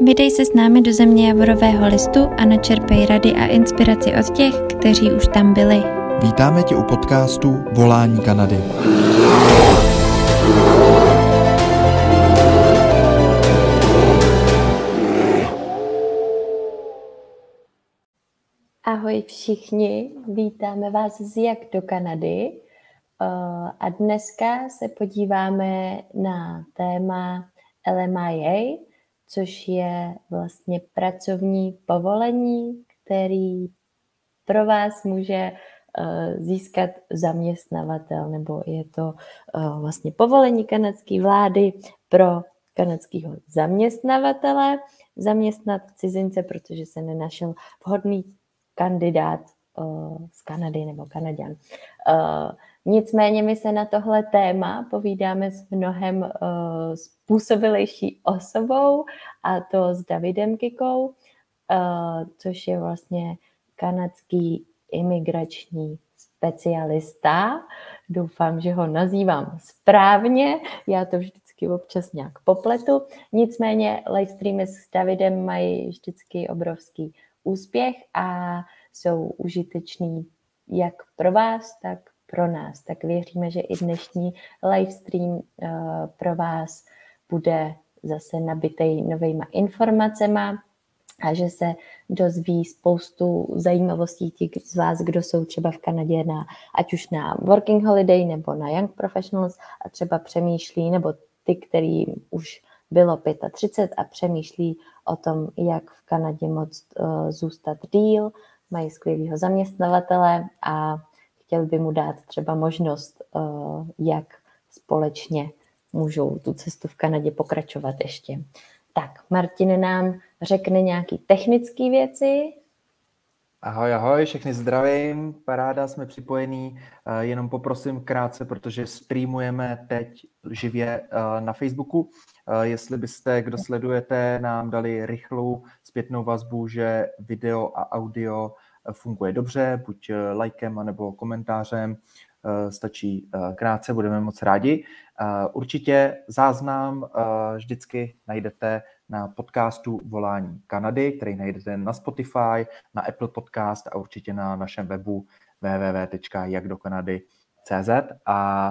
Vydej se s námi do země Javorového listu a načerpej rady a inspiraci od těch, kteří už tam byli. Vítáme tě u podcastu Volání Kanady. Ahoj všichni, vítáme vás z Jak do Kanady. Eh, a dneska se podíváme na téma LMIA, což je vlastně pracovní povolení, který pro vás může eh, získat zaměstnavatel, nebo je to eh, vlastně povolení kanadské vlády pro kanadského zaměstnavatele zaměstnat cizince, protože se nenašel vhodný kandidát uh, z Kanady nebo Kanaděn. Nicméně my se na tohle téma povídáme s mnohem uh, způsobilejší osobou a to s Davidem Kikou, uh, což je vlastně kanadský imigrační specialista. Doufám, že ho nazývám správně. Já to vždycky občas nějak popletu. Nicméně live streamy s Davidem mají vždycky obrovský úspěch a jsou užitečný jak pro vás, tak pro nás. Tak věříme, že i dnešní live stream eh, pro vás bude zase nabitej novýma informacemi a že se dozví spoustu zajímavostí ti z vás, kdo jsou třeba v Kanadě na, ať už na Working Holiday nebo na Young Professionals a třeba přemýšlí, nebo ty, který už bylo 35 a přemýšlí o tom, jak v Kanadě moc uh, zůstat díl, mají skvělého zaměstnavatele a chtěl by mu dát třeba možnost, uh, jak společně můžou tu cestu v Kanadě pokračovat ještě. Tak, Martin nám řekne nějaké technické věci. Ahoj, ahoj, všechny zdravím, paráda, jsme připojení, eh, jenom poprosím krátce, protože streamujeme teď živě na Facebooku, Eh, jestli byste, kdo sledujete, nám dali rychlou zpětnou vazbu, že video a audio eh, funguje dobře, buď eh, lajkem nebo komentářem, stačí krátce, budeme moc rádi. Určitě záznam vždycky najdete na podcastu Volání Kanady, který najdete na Spotify, na Apple Podcast a určitě na našem webu www.jakdokanady.cz a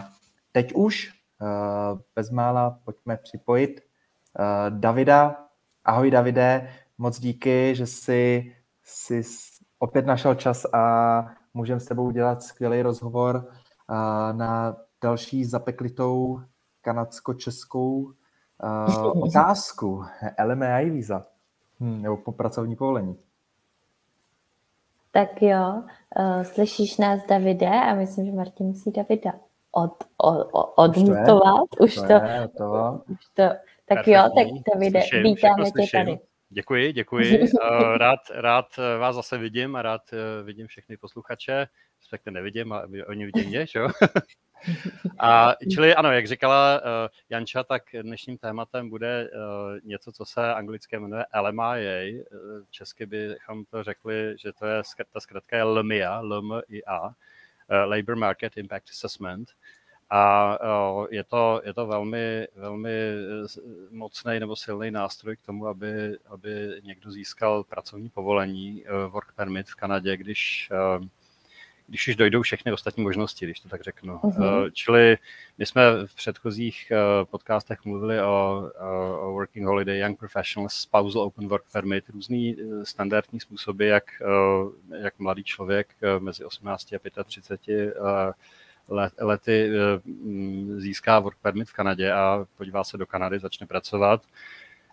teď už Eh, bezmála pojďme připojit eh, Davida. Ahoj Davide, moc díky, že jsi, jsi opět našel čas a můžeme s tebou dělat skvělý rozhovor eh, na další zapeklitou kanadsko-českou otázku. LMAI víza, hm, nebo po pracovní povolení. Tak jo, slyšíš nás, Davide, a myslím, že Martin musí Davida od, od, odmutovat. Už to, už to, je, to. Už to tak Perfektní. jo, tak Davide, slyším, vítáme tě tady. Děkuji, děkuji. Eh, rád, rád vás zase vidím a rád eh, vidím všechny posluchače, respektive nevidím, a oni vidí mě, že jo? A čili ano, jak říkala Janča, tak dnešním tématem bude něco, co se anglicky jmenuje LMIA. Česky bychom to řekli, že to je, ta zkratka je LMIA, LMIA, Eh, Labor Market Impact Assessment. A eh, je to, je to velmi, velmi eh, mocný nebo silný nástroj k tomu, aby, aby někdo získal pracovní povolení, work permit v Kanadě, když když už dojdou všechny ostatní možnosti, když to tak řeknu. Uh-huh. Čili my jsme v předchozích podcastech mluvili o, o Working Holiday, Young Professionals, Spousal Open Work Permit, různý standardní způsoby, jak, jak mladý člověk mezi 18 a 35 lety získá work permit v Kanadě a podívá se do Kanady, začne pracovat.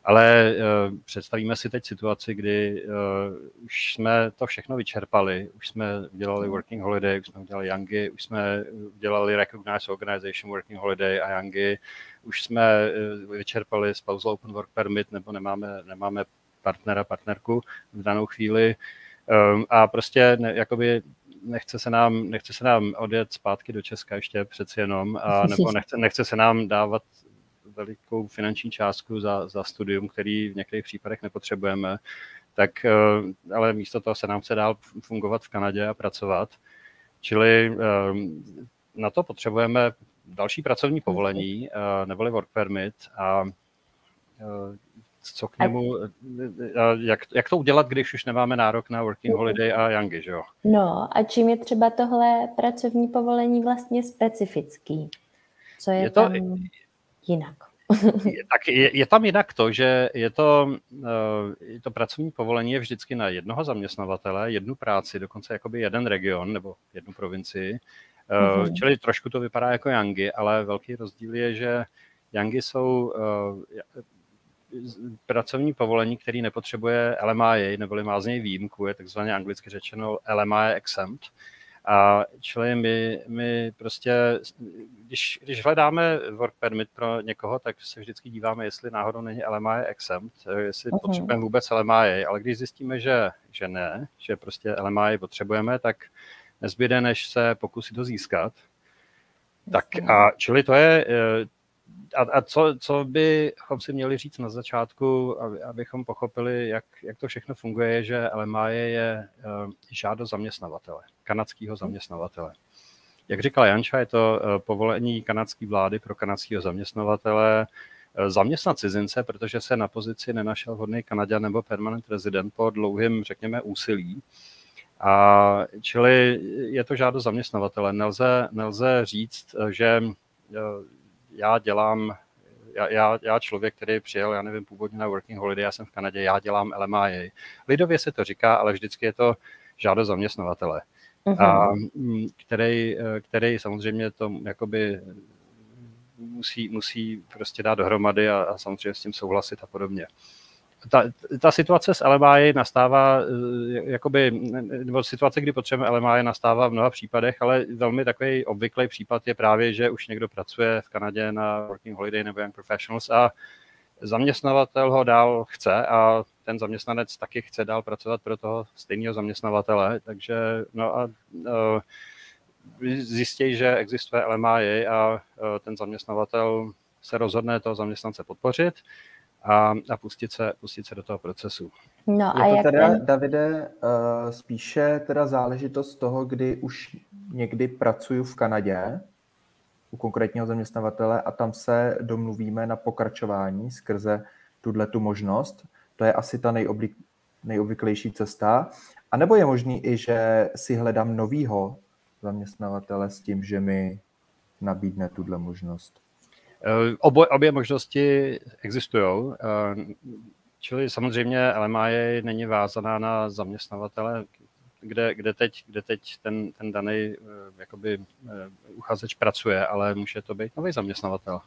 Ale uh, představíme si teď situaci, kdy uh, už jsme to všechno vyčerpali, už jsme udělali hmm. Working Holiday, už jsme udělali Youngy, už jsme udělali Recognized Organization Working Holiday a Youngy, už jsme vyčerpali Spousal Open Work Permit, nebo nemáme, nemáme partnera, partnerku v danou chvíli. A prostě ne, jakoby nechce se, nám, nechce se nám odjet zpátky do Česka ještě přeci jenom, a, nebo nechce, nechce se nám dávat velikou finanční částku za, za studium, který v některých případech nepotřebujeme, tak eh, ale místo toho se nám chce dál fungovat v Kanadě a pracovat. Čili eh, na to potřebujeme další pracovní povolení, eh, neboli work permit a co k němu, jak, jak to udělat, když už nemáme nárok na working holiday a Youngy, že jo? No a čím je třeba tohle pracovní povolení vlastně specifický? Co je, je to, tam jinak? tak je, je tam jinak to, že je to, je to pracovní povolení je vždycky na jednoho zaměstnavatele, jednu práci, dokonce jakoby jeden region nebo jednu provincii. Mm-hmm. Čili trošku to vypadá jako Yangy, ale velký rozdíl je, že Yangy jsou pracovní povolení, který nepotřebuje LMIA, neboli má z něj výjimku, je takzvaně anglicky řečeno LMIA exempt. A čili my, my prostě, když, když hledáme work permit pro někoho, tak se vždycky díváme, jestli náhodou není LMIA exempt, jestli uh-huh. potřebujeme vůbec LMIA, ale když zjistíme, že, že ne, že prostě LMIA potřebujeme, tak nezbyde, než se pokusit to získat. Tak a čili to je, eh, a, a co, co bychom si měli říct na začátku, aby, abychom pochopili, jak, jak to všechno funguje, že LMA je, je uh, žádost zaměstnavatele, kanadského zaměstnavatele. Jak říkala Janča, je to uh, povolení kanadské vlády pro kanadského zaměstnavatele uh, zaměstnat cizince, protože se na pozici nenašel vhodný Kanaděn nebo permanent rezident po dlouhém, řekněme, úsilí. A čili je to žádost zaměstnavatele. Nelze, nelze říct, že já dělám, já, já, já člověk, který přijel, já nevím, původně na working holiday, já jsem v Kanadě, já dělám LMIA. Lidově se to říká, ale vždycky je to žádost zaměstnavatele, uh-huh. a, mm, který, který samozřejmě to jakoby musí, musí prostě dát dohromady a, a samozřejmě s tím souhlasit a podobně ta, ta situace s LMI nastává, eh, jakoby, nebo situace, kdy potřebujeme LMI, nastává v mnoha případech, ale velmi takový obvyklý případ je právě, že už někdo pracuje v Kanadě na Working Holiday nebo Young Professionals a zaměstnavatel ho dál chce a ten zaměstnanec taky chce dál pracovat pro toho stejného zaměstnavatele, takže no a uh, zjistí, že existuje LMI a uh, ten zaměstnavatel se rozhodne toho zaměstnance podpořit a, a pustit, se, pustit se do toho procesu. No a je to jak teda, ten... Davide, uh, spíše teda záležitost toho, kdy už někdy pracuju v Kanadě u konkrétního zaměstnavatele a tam se domluvíme na pokračování skrze tuhle tu možnost. To je asi ta nejoblik, nejobvyklejší cesta. A nebo je možný i, že si hledám novýho zaměstnavatele s tím, že mi nabídne tuhle možnost? Eh, obo, obě možnosti existují, eh, čili samozřejmě LMI není vázaná na zaměstnavatele, kde, kde, teď, kde teď ten, ten daný eh, jakoby, uchazeč pracuje, ale může to být nový zaměstnavatel.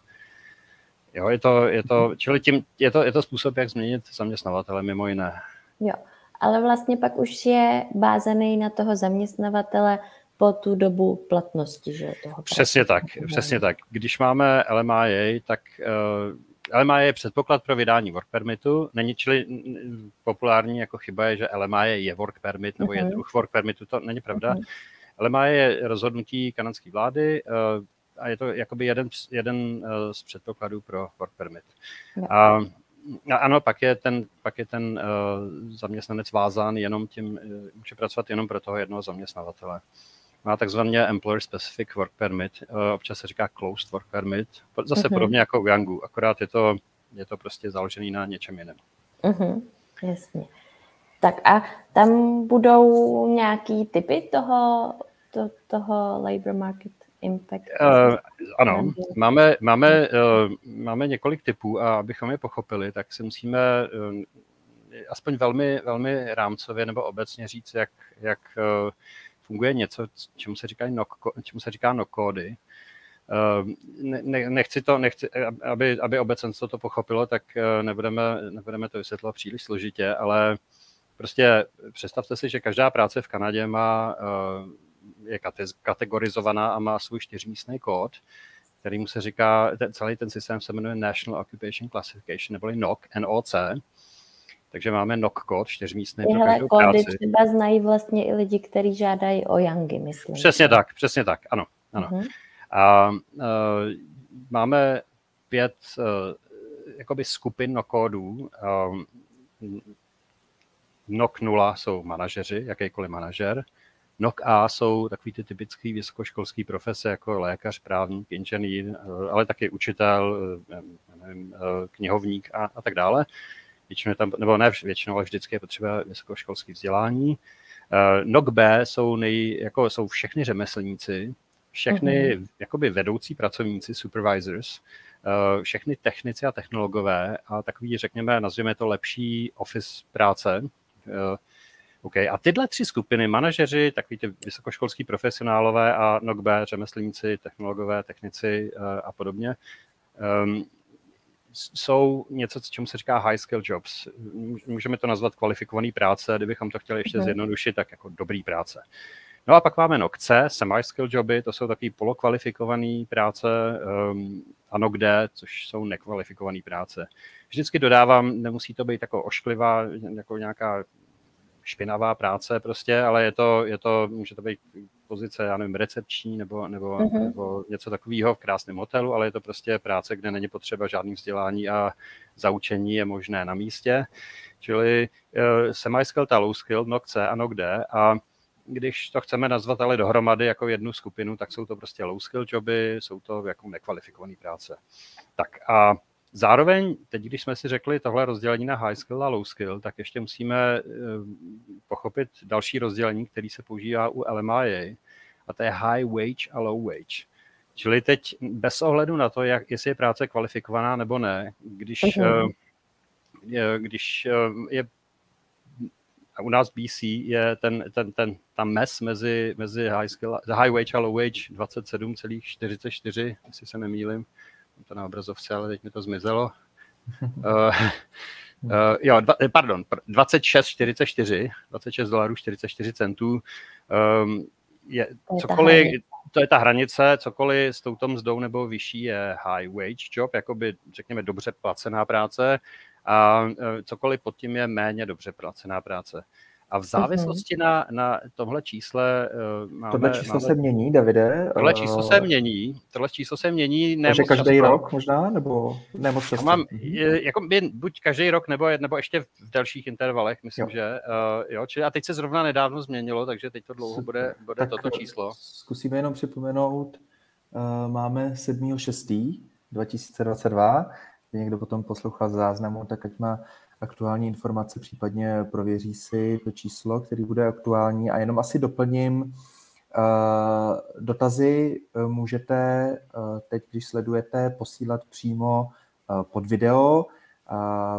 Jo, je to, je to, čili tím, je, to, je to způsob, jak změnit zaměstnavatele, mimo jiné. Jo, ale vlastně pak už je bázený na toho zaměstnavatele po tu dobu platnosti. Že, toho přesně tak, přesně tak. Když máme LMIA, tak uh, eh, LMIA je předpoklad pro vydání work permitu. Není čili populární jako chyba je, že LMIA je work permit nebo uh-huh. je mhm. druh work permitu, to není pravda. Uh-huh. LMIA je rozhodnutí kanadské vlády uh, a je to jakoby jeden, jeden uh, z předpokladů pro work permit. Uh-huh. A ano, pak je ten, pak je ten uh, zaměstnanec vázán jenom tím, uh, může pracovat jenom pro toho jednoho zaměstnavatele má takzvaně Employer Specific Work Permit, eh, občas se říká Closed Work Permit, zase uh-huh. podobně jako u Yangu, akorát je to, je to prostě založený na něčem jiném. Uh-huh. Jasně. Tak a tam budou nějaký typy toho, to, toho labor market impact? Uh, ano, máme, máme, uh, máme několik typů a abychom je pochopili, tak si musíme uh, aspoň velmi, velmi rámcově nebo obecně říct, jak, jak uh, funguje něco, čemu se říká, no, čemu se říká no kódy. Ehm, ne, nechci to, nechci, aby, aby obecenstvo to pochopilo, tak eh, nebudeme, nebudeme to vysvětlovat příliš složitě, ale prostě představte si, že každá práce v Kanadě má, eh, je kategorizovaná a má svůj čtyřmístný kód, kterýmu se říká, ten, celý ten systém se jmenuje National Occupation Classification, neboli NOC, NOC. Takže máme NOC kód, čtyřmístný pro každou kódy práci. třeba znají vlastně i lidi, kteří žádají o Yangy, myslím. Přesně tak, přesně tak, ano. ano. Uh-huh. A uh, máme pět uh, jakoby skupin NOC kódů. Um, NOC 0 jsou manažeři, jakýkoliv manažer. NOC A jsou takový ty typický vysokoškolský profese, jako lékař, právník, inženýr, ale taky učitel, nevím, knihovník a, a tak dále. Většinou tam, nebo ne většinou, ale vždycky je potřeba vysokoškolské vzdělání. Uh, NOC B jsou, nej, jako jsou všechny řemeslníci, všechny uh-huh. jakoby vedoucí pracovníci, supervisors, uh, všechny technici a technologové a takový, řekněme, nazvěme to lepší office práce. Uh, okay. A tyhle tři skupiny, manažeři, takový ty vysokoškolský profesionálové a NOC B, řemeslníci, technologové, technici uh, a podobně, um, jsou něco, čemu se říká high skill jobs. Můžeme to nazvat kvalifikovaný práce, kdybychom to chtěli ještě okay. zjednodušit, tak jako dobrý práce. No a pak máme NOC-C, semi-skill joby, to jsou taky polokvalifikované práce, um, a NOC-D, což jsou nekvalifikované práce. Vždycky dodávám, nemusí to být jako ošklivá, jako nějaká špinavá práce prostě, ale je to, je to může to být pozice, já nevím, recepční nebo, nebo, uh-huh. nebo něco takového v krásném hotelu, ale je to prostě práce, kde není potřeba žádný vzdělání a zaučení je možné na místě. Čili uh, semi-skilled a low-skilled, NOC C a NOC D a když to chceme nazvat ale dohromady jako jednu skupinu, tak jsou to prostě low skill joby, jsou to jako nekvalifikované práce. Tak a zároveň, teď když jsme si řekli tohle rozdělení na high skill a low skill, tak ještě musíme eh, pochopit další rozdělení, který se používá u LMIA, a to je high wage a low wage. Čili teď bez ohledu na to, jak, jestli je práce kvalifikovaná nebo ne, když, uh-huh. když je u nás BC je ten, ten, ten, ta mes mezi, mezi high, skill, high wage a low wage 27,44, jestli se nemýlim. Mám to na obrazovce, ale teď mi to zmizelo. uh, uh, jo, dva, eh, pardon, 26,44, 26 dolarů 44 centů. Um, je, cokoliv, to je ta hranice, cokoliv s touto mzdou nebo vyšší je high wage job, jakoby řekněme dobře placená práce a cokoliv pod tím je méně dobře placená práce. A v mhm. závislosti na, na tomhle čísle uh, máme... Tohle číslo máme, se mění, Davide? Tohle číslo se mění, tohle číslo se mění ne Takže každý často. rok možná, nebo ne moc často? Mám, jako buď každý rok, nebo, nebo ještě v delších intervalech, myslím, jo. že. Uh, jo, čili a teď se zrovna nedávno změnilo, takže teď to dlouho bude, bude tak toto číslo. Zkusíme jenom připomenout, uh, máme 7.6. 2022 někdo potom poslouchal z záznamu, tak ať má aktuální informace, případně prověří si to číslo, který bude aktuální. A jenom asi doplním, eh, dotazy eh, můžete eh, teď, když sledujete, posílat přímo pod video.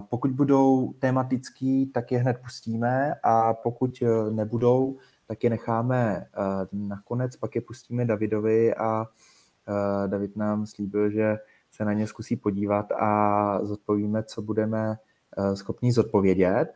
Pokud budou tematický, tak je hned pustíme a pokud nebudou, tak je necháme nakonec, pak je pustíme Davidovi a David nám slíbil, že se na ně zkusí podívat a zodpovíme, co budeme schopni zodpovědět.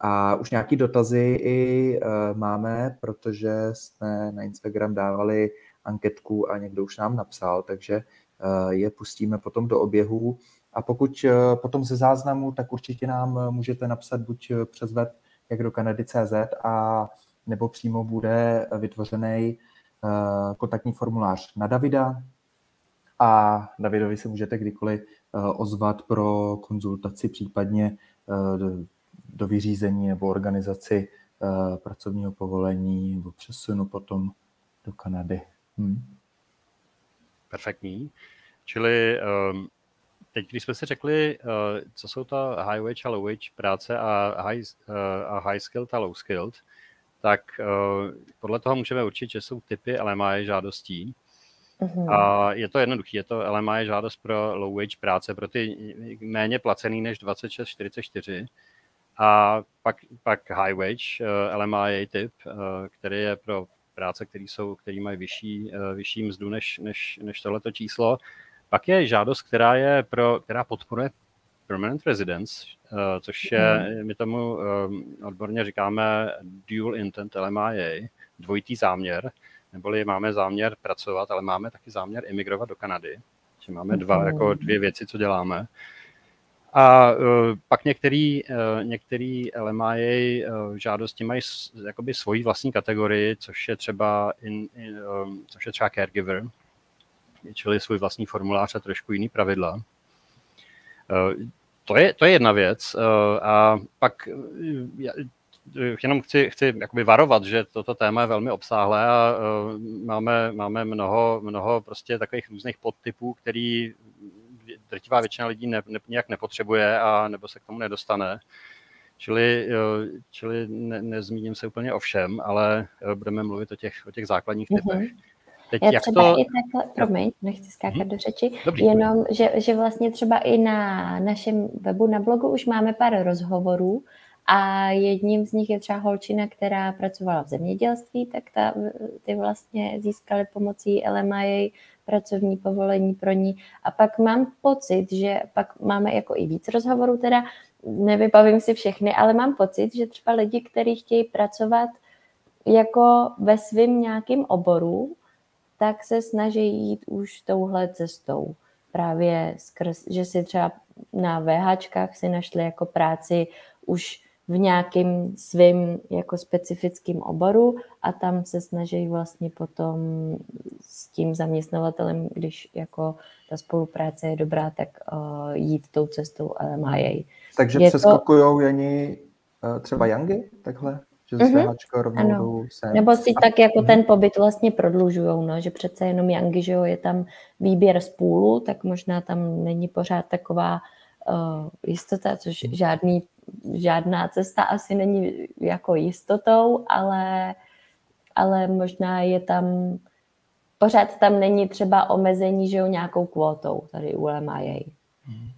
A už nějaký dotazy i eh, máme, protože jsme na Instagram dávali anketku a někdo už nám napsal, takže eh, je pustíme potom do oběhu. A pokud potom ze záznamu, tak určitě nám můžete napsat buď přes web, jak do Kanady.cz, a nebo přímo bude vytvořený kontaktní formulář na Davida, a Davidovi se můžete kdykoliv eh, ozvat pro konzultaci, případně eh, do, vyřízení nebo organizaci eh, pracovního povolení nebo přesunu potom do Kanady. Hmm. Perfektní. Čili um, teď, když jsme si řekli, co jsou to high wage a low wage práce a high, a high skilled a low skilled, tak podle toho můžeme určit, že jsou typy LMI žádostí. Uh-huh. A je to jednoduché, je to LMA je žádost pro low wage práce, pro ty méně placený než 26-44. A pak, pak high wage eh, LMA je typ, uh, který je pro práce, které jsou, který mají vyšší, uh, vyšší mzdu než, než, než tohleto číslo. Pak je žádost, která je pro, která podporuje permanent residence, což je, uh-huh. my tomu odborně říkáme dual intent LMIA, dvojitý záměr, neboli máme záměr pracovat, ale máme taky záměr emigrovat do Kanady. Že máme dva, jako dvě věci, co děláme. A uh, pak některý, uh, některý LMIA uh, žádosti mají jakoby svoji vlastní kategorii, což je třeba, in, in, um, což je třeba caregiver, čili svůj vlastní formulář a trošku jiný pravidla. Uh, to je, to je jedna věc. Uh, a pak jenom chci, chci jakoby varovat, že toto téma je velmi obsáhlé a uh, máme, máme mnoho, mnoho prostě takových různých podtypů, který drtivá většina lidí ne, ne, nějak nepotřebuje a nebo se k tomu nedostane. Čili, čili ne, nezmíním se úplně o všem, ale budeme mluvit o těch, o těch základních typech. Mm-hmm. Teď Já jak třeba to... i takhle, promiň, nechci skákat hmm. do řeči, Dobrý. jenom, že, že vlastně třeba i na našem webu, na blogu už máme pár rozhovorů a jedním z nich je třeba holčina, která pracovala v zemědělství, tak ta, ty vlastně získaly pomocí LMIA pracovní povolení pro ní. A pak mám pocit, že pak máme jako i víc rozhovorů, teda nevybavím si všechny, ale mám pocit, že třeba lidi, kteří chtějí pracovat jako ve svém nějakém oboru, tak se snaží jít už touhle cestou. Právě skrz, že si třeba na VHčkách si našli jako práci už v nějakým svým jako specifickým oboru a tam se snaží vlastně potom s tím zaměstnavatelem, když jako ta spolupráce je dobrá, tak uh, jít tou cestou LMIA. Takže přeskakují to... jen uh, třeba Yangy takhle? že mm-hmm. svéhačka rovnou sem. Nebo si a... tak jako ten pobyt vlastně prodlužujou, no, že přece jenom Yangi, že jo, je tam výběr z půlu, tak možná tam není pořád taková uh, jistota, což mhm. žádný, žádná cesta asi není jako jistotou, ale, ale možná je tam pořád tam není třeba omezení, že jo, nějakou kvótou tady u LMIA. Mm.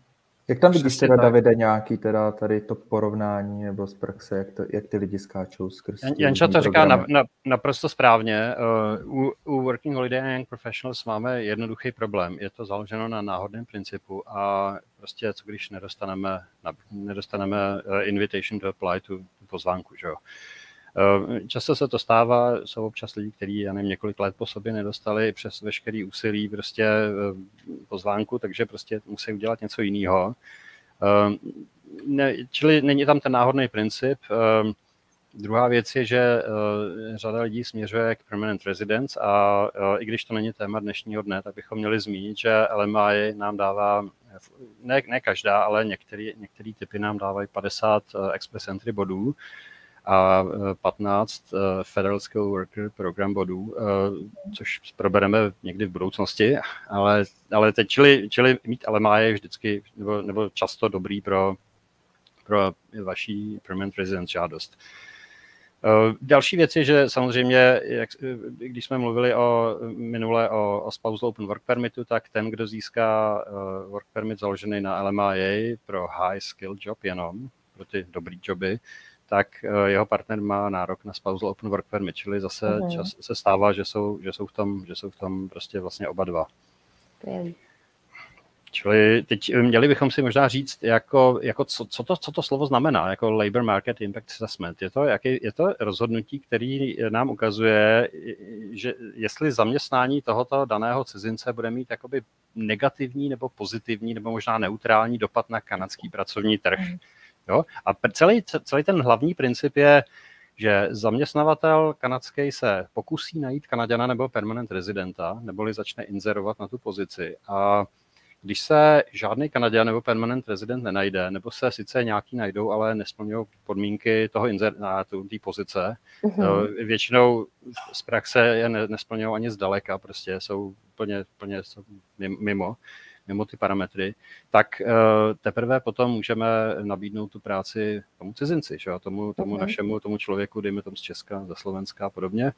Jak tam vidíš teda, Davide, nějaký teda tady to porovnání nebo z praxe, jak, to, jak ty lidi skáčou skrz Jan, Janča to říká na, na, naprosto správně. Uh, u, u Working Holiday and Young Professionals máme jednoduchý problém. Je to založeno na náhodném principu a prostě co když nedostaneme, nedostaneme uh, invitation to apply tu, tu pozvánku, že jo. Uh, Eh, často se to stává, jsou občas lidi, kteří, já nevím, několik let po sobě nedostali přes veškerý úsilí prostě eh, pozvánku, takže prostě musí udělat něco jiného. Eh, ne, čili není tam ten náhodný princip. Druhá věc je, že řada lidí směřuje k permanent residence a i když to není téma dnešního dne, tak bychom měli zmínit, že LMI nám dává, ne, ne každá, ale některé typy nám dávají 50 express entry bodů, a 15 e, e, Federal Skill Worker program bodů, e, což probereme někdy v budoucnosti, ale, ale teď, čili, čili mít LMA je vždycky nebo, nebo často dobrý pro, pro vaší permanent residence žádost. Další věc je, že samozřejmě, jak, když jsme mluvili o, minule o, o spousal open work permitu, tak ten, kdo získá work permit založený na LMIA pro high skill job jenom, pro ty dobrý joby, tak eh, jeho partner má nárok na spousal open work permit, čili zase uh-huh. čas se stává, že jsou, že jsou v tom, že jsou v tom prostě vlastně oba dva. Skvělý. Čili teď eh, měli bychom si možná říct, jako, jako co, co, to, co to slovo znamená, jako Labor Market Impact Assessment. Je to, jaký, je to rozhodnutí, který nám ukazuje, že jestli zaměstnání tohoto daného cizince bude mít jakoby negativní nebo pozitivní nebo možná neutrální dopad na kanadský pracovní trh. Uh-huh. Jo? A celý, celý ten hlavní princip je, že zaměstnavatel kanadský se pokusí najít Kanaděna nebo permanent rezidenta, neboli začne inzerovat na tu pozici. A když se žádný Kanaděn nebo permanent rezident nenajde, nebo se sice nějaký najdou, ale nesplňují podmínky toho inzer, na tu, té pozice, mm-hmm. většinou z praxe je nesplňují ani zdaleka, prostě jsou plně, plně mimo mimo ty parametry, tak eh, teprve potom můžeme nabídnout tu práci tomu cizinci, že? tomu, tomu okay. našemu, tomu člověku, dejme tomu z Česka, ze Slovenska a podobně.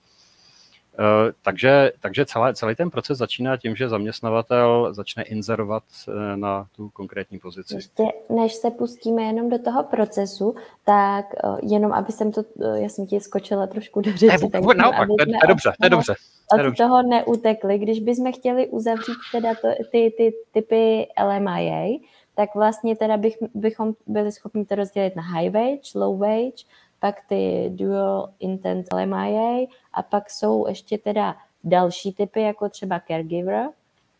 Uh, takže, takže celé, celý ten proces začíná tím, že zaměstnavatel začne inzerovat uh, na tu konkrétní pozici. Ještě než se pustíme jenom do toho procesu, tak uh, jenom aby jsem to, já jsem ti skočila trošku do řeči. Ne, vůbec naopak, to je dobře, to je dobře od toho neutekli. Když bychom chtěli uzavřít teda to, ty, ty typy LMIA, tak vlastně teda bych, bychom byli schopni to rozdělit na high wage, low wage, pak ty dual intent LMIA a pak jsou ještě teda další typy, jako třeba caregiver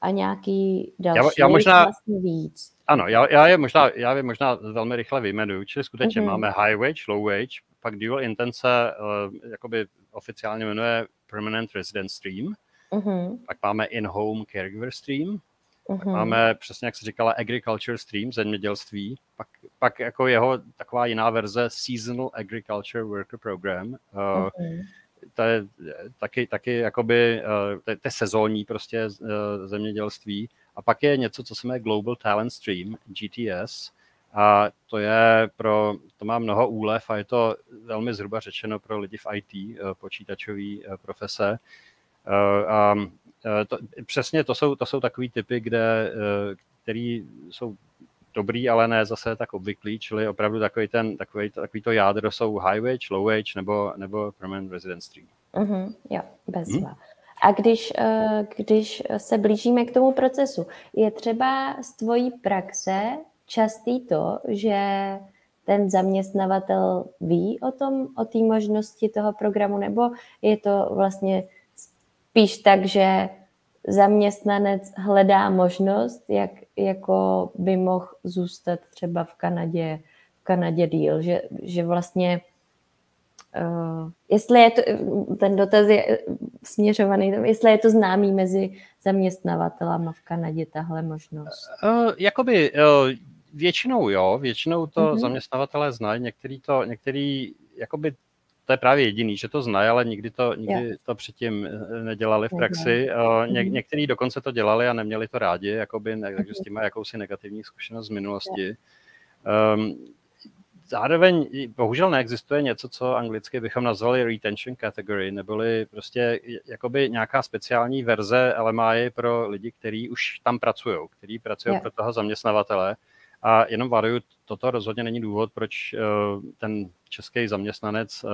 a nějaký další, já, já možná, vlastně víc. Ano, já, já, je možná, já je možná velmi rychle vyjmenuju, čili skutečně mm-hmm. máme high wage, low wage, pak dual intence uh, jakoby oficiálně jmenuje Permanent Resident Stream, uh-huh. pak máme In-Home Caregiver Stream, pak máme přesně, jak se říkala, Agriculture Stream, zemědělství, pak, pak jako jeho taková jiná verze Seasonal Agriculture Worker Program, uh, uh-huh. to je taky, taky jakoby, uh, to, je, to je sezónní prostě uh, zemědělství, A pak je něco, co se jmenuje Global Talent Stream, GTS, a to je pro, to má mnoho úlev a je to velmi zhruba řečeno pro lidi v IT, počítačové profese. A to, přesně to jsou, to jsou takový typy, kde, který jsou dobrý, ale ne zase tak obvyklý, čili opravdu takový, ten, takový, takový to jádro jsou high wage, low wage nebo, nebo permanent resident stream. Mm-hmm, jo, bez hmm? A když, eh, když se blížíme k tomu procesu, je třeba z tvojí praxe častý to, že ten zaměstnavatel ví o tom, o té možnosti toho programu, nebo je to vlastně spíš tak, že zaměstnanec hledá možnost, jak jako by mohl zůstat třeba v Kanadě, v Kanadě díl, že, že vlastně uh, jestli je to, ten dotaz je směřovaný, jestli je to známý mezi zaměstnavatelama v Kanadě, tahle možnost. Uh, jakoby uh, většinou jo, většinou to mm-hmm. zaměstnavatelé znají, některý to, některý jakoby to je právě jediný, že to znají, ale nikdy to, nikdy to předtím eh, nedělali v praxi. Eh, ně, mhm. někteří dokonce to dělali a neměli to rádi, jakoby, ne, takže s tím mají jakousi negativní zkušenost z minulosti. Um, zároveň bohužel neexistuje něco, co anglicky bychom nazvali retention category, neboli prostě jakoby nějaká speciální verze LMI pro lidi, kteří už tam pracují, kteří pracují yeah. pro toho zaměstnavatele. A jenom varuju, toto rozhodně není důvod, proč uh, ten český zaměstnanec uh,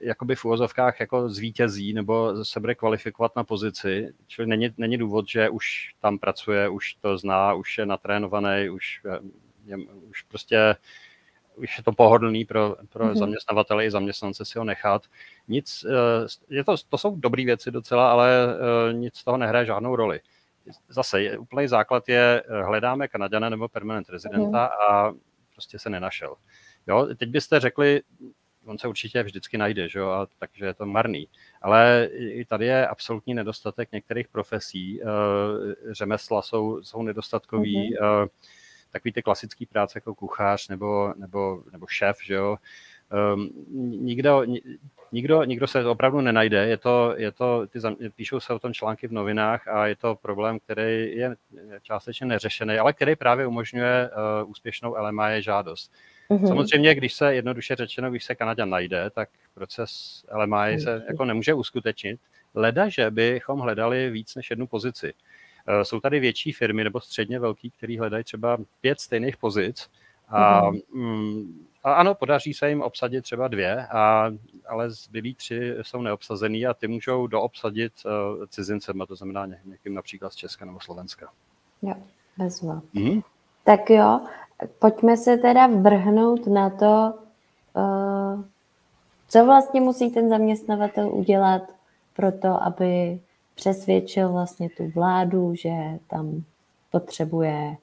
jakoby v úvozovkách jako zvítězí nebo se bude kvalifikovat na pozici. Čili není, není důvod, že už tam pracuje, už to zná, už je natrénovaný, už, eh, je, už prostě už je to pohodlný pro, pro mm-hmm. zaměstnavatele i zaměstnance si ho nechat. Nic, je to, to jsou dobré věci docela, ale nic z toho nehraje žádnou roli zase je, úplný základ je, eh, hledáme Kanaděna nebo permanent rezidenta mm. a prostě se nenašel. Jo, teď byste řekli, on se určitě vždycky najde, že jo, a takže je to marný. Ale i tady je absolutní nedostatek některých profesí. Eh, řemesla jsou, jsou nedostatkový. Mm-hmm. Takový ty klasický práce jako kuchař nebo, nebo, nebo šéf, že jo. Um, nikdo, nikdo, nikdo se opravdu nenajde. Je to, je to, ty, píšou se o tom články v novinách a je to problém, který je částečně neřešený, ale který právě umožňuje uh, úspěšnou LMI žádost. Mm-hmm. Samozřejmě, když se jednoduše řečeno, když se Kanada najde, tak proces LMI se jako nemůže uskutečnit. Leda, že bychom hledali víc než jednu pozici. Uh, jsou tady větší firmy nebo středně velký, který hledají třeba pět stejných pozic, a mm-hmm. mm, a ano, podaří se jim obsadit třeba dvě, a, ale zbylí tři jsou neobsazený a ty můžou doobsadit uh, cizincem, a to znamená ně, někým například z Česka nebo Slovenska. Jo, bezva. Hmm? Tak jo, pojďme se teda vrhnout na to, uh, co vlastně musí ten zaměstnavatel udělat pro to, aby přesvědčil vlastně tu vládu, že tam potřebuje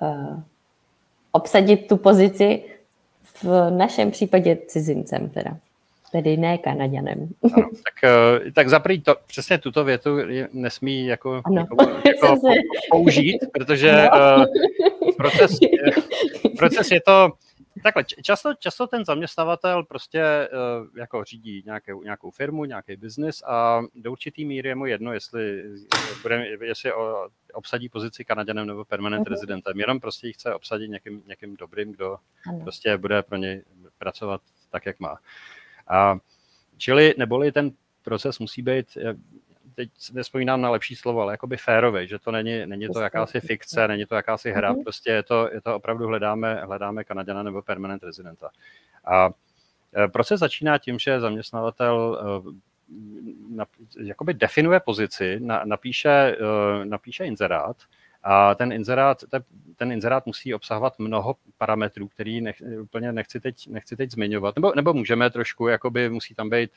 uh, obsadit tu pozici v našem případě cizincem teda. Tedy ne Kanaděnem. Ano, tak, eh, tak zaprý to, přesně tuto větu nesmí jako, jako, jako použít, protože no. proces, proces je to, takhle, často, často ten zaměstnavatel prostě jako řídí nějakou, nějakou firmu, nějaký biznis a do určitý míry je mu jedno, jestli, bude, jestli obsadí pozici Kanaděnem nebo permanent uh-huh. rezidentem. Jenom prostě ji chce obsadit někým, někým dobrým, kdo ano. prostě bude pro něj pracovat tak, jak má. A, čili, neboli ten proces musí být, teď nespomínám na lepší slovo, ale jakoby férový, že to není, není to jakási fikce, není to jakási hra, uh-huh. prostě je to, je to opravdu hledáme, hledáme Kanaděna nebo permanent rezidenta. A e, proces začíná tím, že zaměstnavatel jakoby definuje pozici, napíše, eh, napíše inzerát a ten inzerát, ten inzerát musí obsahovat mnoho parametrů, který nech, úplně nechci teď, nechci teď zmiňovat, nebo, nebo můžeme trošku, jakoby musí tam být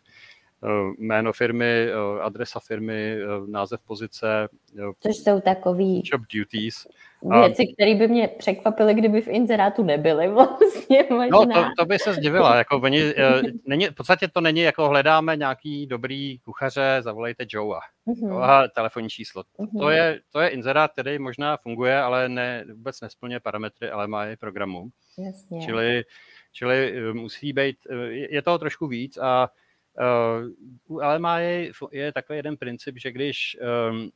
jméno firmy, eh, adresa firmy, název pozice. Což jsou takový job duties. Věci, které by mě překvapily, kdyby v inzerátu nebyly vlastně možná. No, to, to by se zdivila. Jako oni, eh, není, v podstatě to není jako hledáme nějaký dobrý kuchaře, zavolejte Joea. Mm-hmm. A telefonní číslo. Mm-hmm. To, je, to je inzerát, který možná funguje, ale ne, vůbec nesplňuje parametry LMI programu. Jasně. Čili, čili eh, musí být, eh, je toho trošku víc a u LMI je, je takový jeden princip, že když um,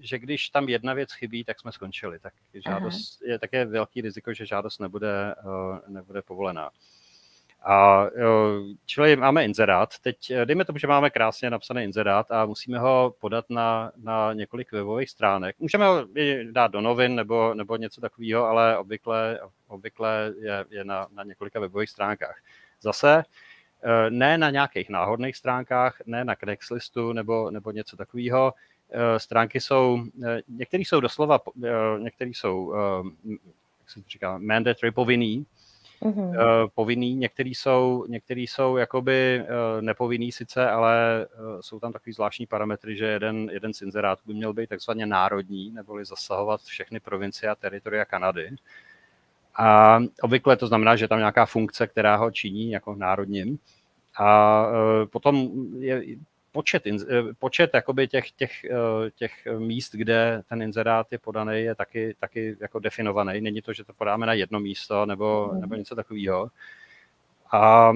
že když tam jedna věc chybí, tak jsme skončili. Tak žádost, je také velký riziko, že žádost nebude, nebude povolená. A čili máme inzerát. Teď dejme tomu, že máme krásně napsaný inzerát a musíme ho podat na, na několik webových stránek. Můžeme ho dát do novin nebo, nebo něco takového, ale obvykle, obvykle je, je na, na několika webových stránkách. Zase eh, ne na nějakých náhodných stránkách, ne na Craigsslistu nebo, nebo něco takového. Eh, stránky jsou, eh, některé jsou doslova, některé jsou, jak se říká, mandatory, povinný, mm-hmm. povinný, některý jsou, některý jsou jakoby nepovinný sice, ale jsou tam takový zvláštní parametry, že jeden, jeden z inzerátů by měl být takzvaně národní, neboli zasahovat všechny provincie a teritoria Kanady. A obvykle to znamená, že je tam nějaká funkce, která ho činí jako národním. A potom je počet, počet jakoby těch, těch, těch míst, kde ten inzerát je podaný, je taky, taky jako definovaný. Není to, že to podáme na jedno místo nebo, mhm. nebo něco takového. A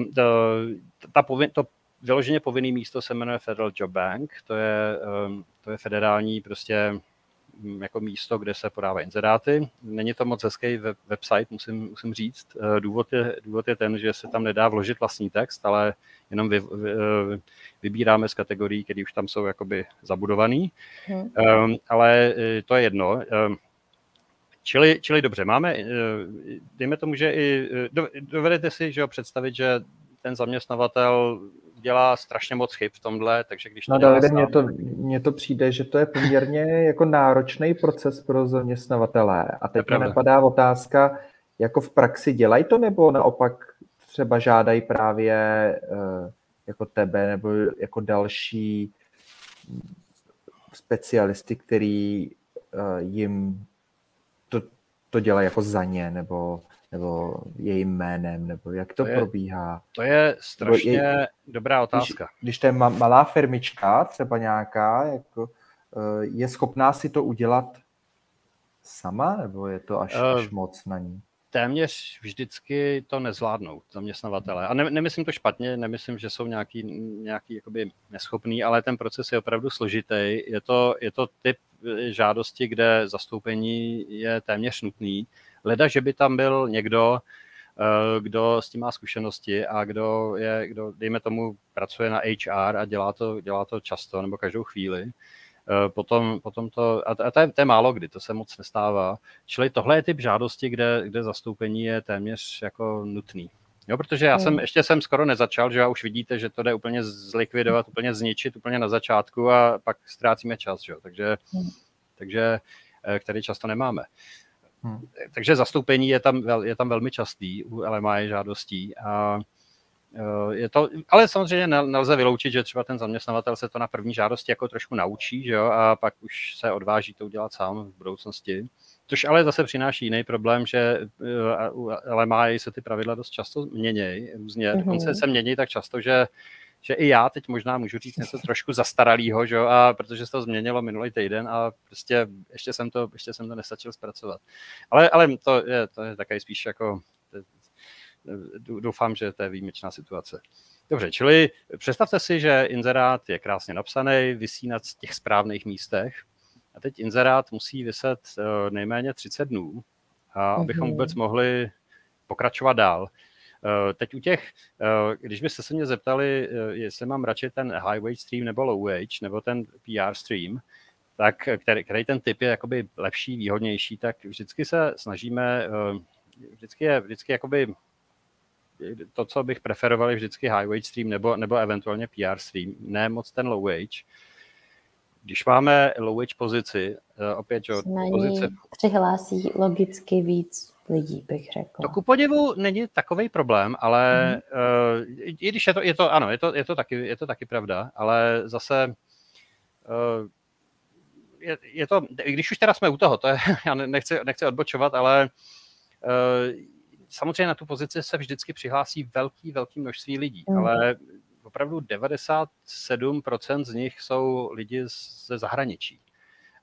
ta povin, to vyloženě povinné místo se jmenuje Federal Job Bank. To je, to je federální prostě jako místo, kde se podávají inzeráty. Není to moc hezký web, website, musím, musím říct. Eh, důvod je, důvod je ten, že se tam nedá vložit vlastní text, ale jenom vy, vy, eh, vybíráme z kategorií, které už tam jsou jakoby zabudovaný. Hmm. Um, ale eh, to je jedno. Um, Čili, čili dobře, máme, dejme tomu, že i, dovedete si že jo, představit, že ten zaměstnavatel dělá strašně moc chyb v tomhle, takže když to No Davide, mně to, mně to přijde, že to je poměrně jako náročný proces pro zaměstnavatele. A teď mě napadá otázka, jako v praxi dělají to, nebo naopak třeba žádají právě uh, jako tebe nebo jako další specialisty, který uh, jim to, to dělají jako za ně, nebo nebo jejím jménem, nebo jak to, to je, probíhá? To je strašně je, dobrá otázka. Když, když to je malá firmička, třeba nějaká, jako, eh, je schopná si to udělat sama, nebo je to až, uh, až moc na ní? Téměř vždycky to nezvládnou zaměstnavatele. A ne, nemyslím to špatně, nemyslím, že jsou nějaký, nějaký jakoby neschopný, ale ten proces je opravdu složitý. Je to, je to typ eh, žádosti, kde zastoupení je téměř nutný Leda, že by tam byl někdo, eh, kdo s tím má zkušenosti a kdo je, kdo, dejme tomu, pracuje na HR a dělá to, dělá to často nebo každou chvíli. Eh, potom, potom to, a to je, to je málo kdy, to se moc nestává. Čili tohle je typ žádosti, kde, kde zastoupení je téměř jako nutný. Jo, protože já jsem, hmm. ještě jsem skoro nezačal, že já už vidíte, že to jde úplně zlikvidovat, úplně zničit úplně na začátku a pak ztrácíme čas, že? Takže, hmm. takže eh, který často nemáme. Hmm. Takže zastoupení je tam, je tam velmi častý u LMI žádostí. A e, je to, ale samozřejmě nelze vyloučit, že třeba ten zaměstnavatel se to na první žádosti jako trošku naučí, že jo, a pak už se odváží to udělat sám v budoucnosti. Což ale zase přináší jiný problém, že e, u LMI se ty pravidla dost často mění různě. Dokonce se mění tak často, že že i já teď možná můžu říct něco trošku zastaralýho, že? a protože se to změnilo minulý týden a prostě ještě jsem to, ještě jsem to nestačil zpracovat. Ale, ale to, je, to je také spíš jako, doufám, že to je výjimečná situace. Dobře, čili představte si, že inzerát je krásně napsaný, vysí na těch správných místech a teď inzerát musí vyset eh, nejméně 30 dnů, a abychom mhm. vůbec mohli pokračovat dál. Eh, teď u těch, eh, když byste se mě zeptali, eh, jestli mám radši ten high wage stream nebo low wage, nebo ten PR stream, tak který, který ten typ je jakoby lepší, výhodnější, tak vždycky se snažíme, vždycky je vždycky jakoby to, co bych preferoval, je vždycky high wage stream nebo, nebo eventuálně PR stream, ne moc ten low wage. Když máme low wage pozici, opět, že pozice... přihlásí logicky víc lidí, bych řekla. To ku podivu není takový problém, ale mm. uh, i když je to, je to ano, je to, je to, taky, je to taky pravda, ale zase uh, je, je to, když už teda jsme u toho, to je, já nechci, nechci odbočovat, ale uh, samozřejmě na tu pozici se vždycky přihlásí velký, velký množství lidí, mm. ale opravdu 97% z nich jsou lidi ze zahraničí.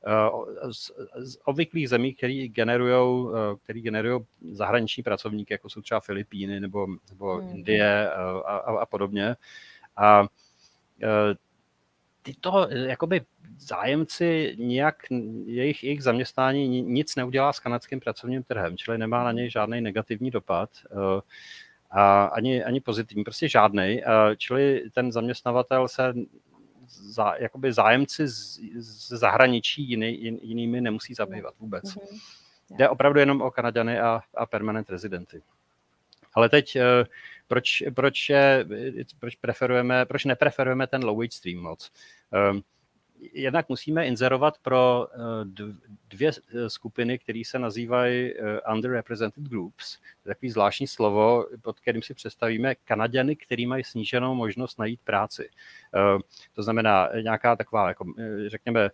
Eh, z, z obvyklých zemí, který generují eh, který generují zahraniční pracovníky, jako jsou třeba Filipíny nebo, nebo hmm. Indie a, a, a podobně. A tyto jakoby zájemci nějak, jejich, jejich zaměstnání nic neudělá s kanadským pracovním trhem, čili nemá na něj žádný negativní dopad a ani, ani pozitivní, prostě žádný. Čili ten zaměstnavatel se za, jakoby zájemci z, z zahraničí jiný, jinými nemusí zabývat vůbec. Mm-hmm. Jde opravdu jenom o Kanaďany a, a permanent rezidenty. Ale teď, eh, proč, proč, je, proč, preferujeme, proč nepreferujeme ten low wage stream moc? Um, jednak musíme inzerovat pro eh, dvě eh, skupiny, které se nazývají eh, underrepresented groups. Takový zvláštní slovo, pod kterým si představíme Kanaděny, který mají sníženou možnost najít práci. To znamená nějaká taková, jako, řekněme,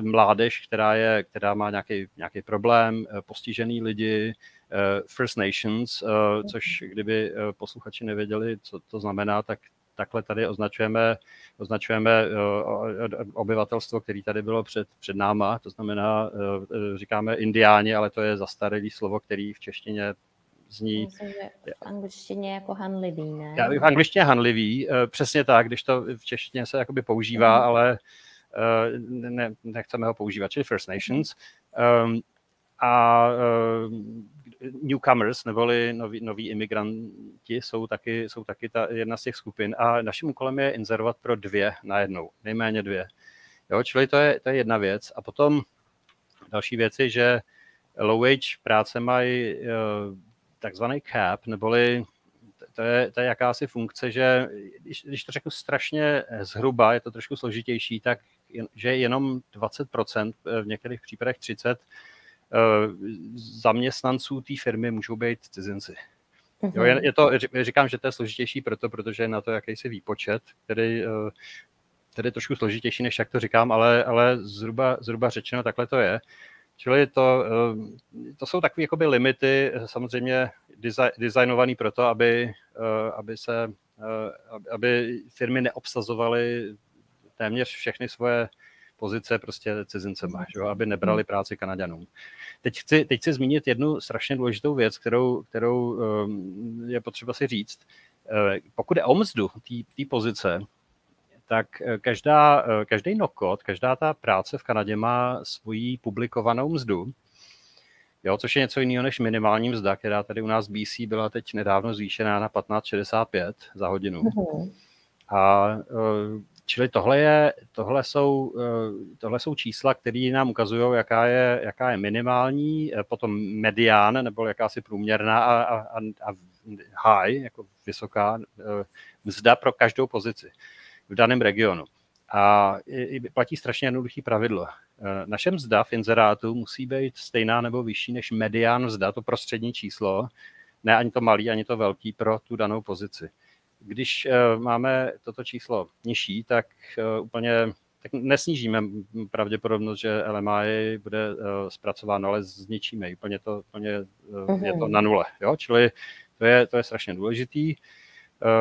mládež, která, je, která má nějaký, nějaký problém, postižený lidi, First Nations, což kdyby posluchači nevěděli, co to znamená, tak takhle tady označujeme, označujeme eh, obyvatelstvo, který tady bylo před, před náma, to znamená, eh, říkáme indiáni, ale to je zastaralý slovo, který v češtině zní... Myslím, že v angličtině jako hanlivý, ne? Já, v angličtině hanlivý, eh, přesně tak, když to v češtině se jakoby používá, mm. ale ne, nechceme ho používat, čili First Nations. Um, a newcomers, neboli noví, noví imigranti, jsou taky, jsou taky ta jedna z těch skupin. A naším úkolem je inzerovat pro dvě najednou, nejméně dvě. Jo, čili to je, to je jedna věc. A potom další věc je, že low wage práce mají uh, takzvaný cap, neboli to je, to je jakási funkce, že když, když to řeknu strašně zhruba, je to trošku složitější, tak že jenom 20%, v některých případech 30%, Eh, zaměstnanců té firmy můžou být cizinci. Jo, je, je to, říkám, že to je složitější proto, protože je na to jakýsi výpočet, který, eh, který je trošku složitější, než jak to říkám, ale, ale zhruba, zhruba řečeno takhle to je. Čili to, eh, to jsou takové jakoby limity, samozřejmě designované proto, aby, aby, se, aby firmy neobsazovaly téměř všechny svoje pozice prostě cizincema, že aby nebrali hmm. práci Kanaďanům. Teď chci, teď chci zmínit jednu strašně důležitou věc, kterou, kterou um, je potřeba si říct. Uh, pokud je o mzdu té pozice, tak uh, každá, uh, každý nokot, každá ta práce v Kanadě má svoji publikovanou mzdu, jo, což je něco jiného než minimální mzda, která tady u nás v BC byla teď nedávno zvýšená na 15,65 za hodinu. Uh-huh. A Čili tohle, je, tohle, jsou, eh, tohle jsou čísla, které nám ukazují, jaká je, jaká je minimální, eh, potom medián, nebo jakási průměrná a, a, a high, jako vysoká eh, mzda pro každou pozici v daném regionu. A platí strašně jednoduché pravidlo. Naše mzda v inzerátu musí být stejná nebo vyšší než medián mzda, to prostřední číslo, ne ani to malý, ani to velký pro tu danou pozici když eh, máme toto číslo nižší, tak eh, úplně tak nesnížíme pravděpodobnost, že LMI bude eh, zpracováno, ale zničíme úplně to, úplně je to mhm. na nule. Jo? Čili to je, to je strašně důležitý.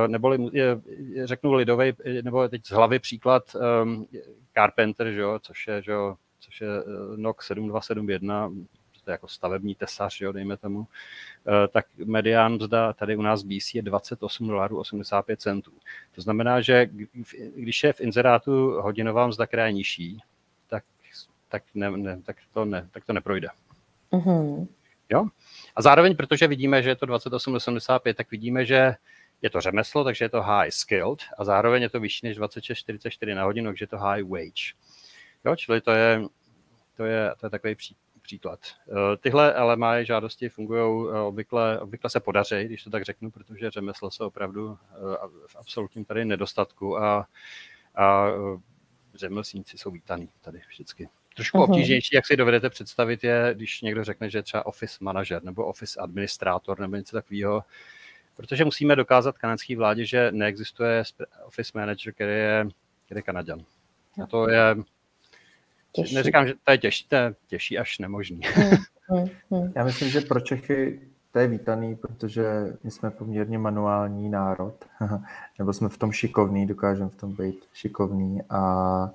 Neboli je, řeknu lidový, nebo teď z hlavy příklad um, Carpenter, že jo, což je, že jo, což je NOC 7271, to je jako stavební tesař, jo, dejme tomu, eh, tak medián mzda tady u nás v BC je 28 dolarů 85 centů. To znamená, že když je v inzerátu hodinová mzda, která je nižší, tak, tak, ne, ne, tak, to, ne, tak to neprojde. Mm-hmm. Jo? A zároveň, protože vidíme, že je to 28,85, tak vidíme, že je to řemeslo, takže je to high skilled a zároveň je to vyšší než 26,44 na hodinu, takže je to high wage. Jo, čili to je, to je, to je takový pří, příklad. Eh, tyhle LMI žádosti fungují eh, obvykle, obvykle se podaří, když to tak řeknu, protože řemeslo se opravdu eh, v absolutním tady nedostatku a, a řemeslníci jsou vítaný tady vždycky. Trošku uh-huh. obtížnější, jak si dovedete představit, je, když někdo řekne, že je třeba office manažer nebo office administrátor nebo něco takového, protože musíme dokázat kanadské vládě, že neexistuje office manager, který je, který je Kanaděn. A to je těžší. Neříkám, že to je těžší, to je těžší až nemožný. Hmm, hmm, hmm. Já myslím, že pro Čechy to je vítaný, protože my jsme poměrně manuální národ, nebo jsme v tom šikovní, dokážeme v tom být šikovní a, a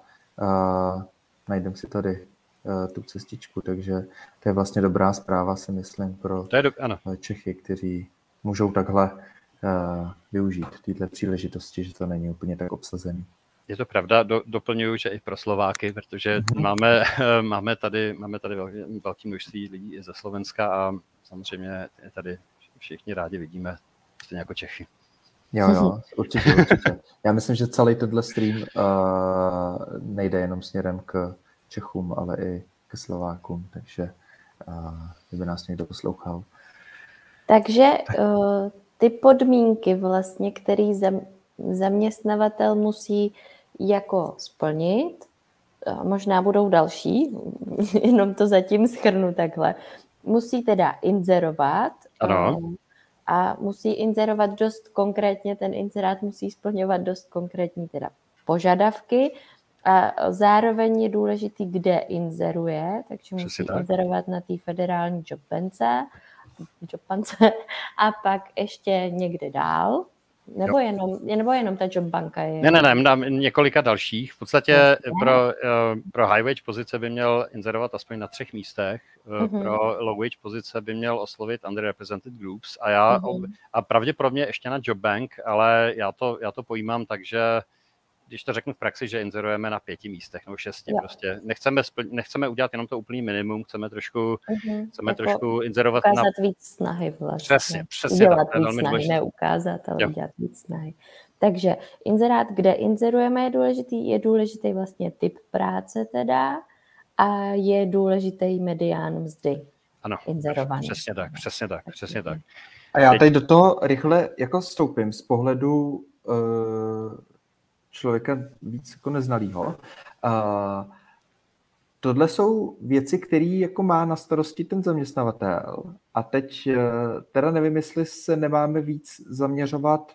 najdeme si tady uh, tu cestičku, takže to je vlastně dobrá zpráva, si myslím, pro to je do... ano. Čechy, kteří můžou takhle uh, využít této příležitosti, že to není úplně tak obsazený. Je to pravda, do, doplňuju, že i pro Slováky, protože mm-hmm. máme, máme tady, máme tady velký, velký množství lidí i ze Slovenska a samozřejmě tady všichni rádi vidíme, stejně jako Čechy. Jo, jo, určitě, určitě. Já myslím, že celý tenhle stream uh, nejde jenom směrem k Čechům, ale i ke Slovákům, takže uh, kdyby nás někdo poslouchal. Takže uh, ty podmínky vlastně, který zaměstnavatel musí jako splnit, možná budou další, jenom to zatím schrnu takhle, musí teda inzerovat ano. a musí inzerovat dost konkrétně, ten inzerát musí splňovat dost konkrétní teda požadavky a zároveň je důležitý, kde inzeruje, takže Přesně musí tak. inzerovat na té federální jobbance, jobbance a pak ještě někde dál, nebo jenom, nebo jenom ta job banka je? Ne, ne, ne, dám několika dalších. V podstatě no, pro, uh, pro high wage pozice by měl inzerovat aspoň na třech místech. Uh-huh. Pro low wage pozice by měl oslovit underrepresented groups a já uh-huh. a pravděpodobně ještě na job bank, ale já to, já to pojímám tak, že když to řeknu v praxi, že inzerujeme na pěti místech nebo šesti, prostě nechceme, spl- nechceme udělat jenom to úplný minimum, chceme trošku, uh-huh. chceme jako trošku inzerovat ukázat na... víc snahy vlastně. Přesně, přesně. Udělat tak, víc snahy, ne ukázat, ale jo. udělat víc snahy. Takže inzerát, kde inzerujeme, je důležitý, je důležitý vlastně typ práce teda a je důležitý medián mzdy. Ano, inzerovaný. přesně tak, přesně tak, přesně tak. A já tady do toho rychle jako vstoupím z pohledu uh, člověka víc jako neznalýho. A tohle jsou věci, které jako má na starosti ten zaměstnavatel. A teď eh, teda nevím, jestli se nemáme víc zaměřovat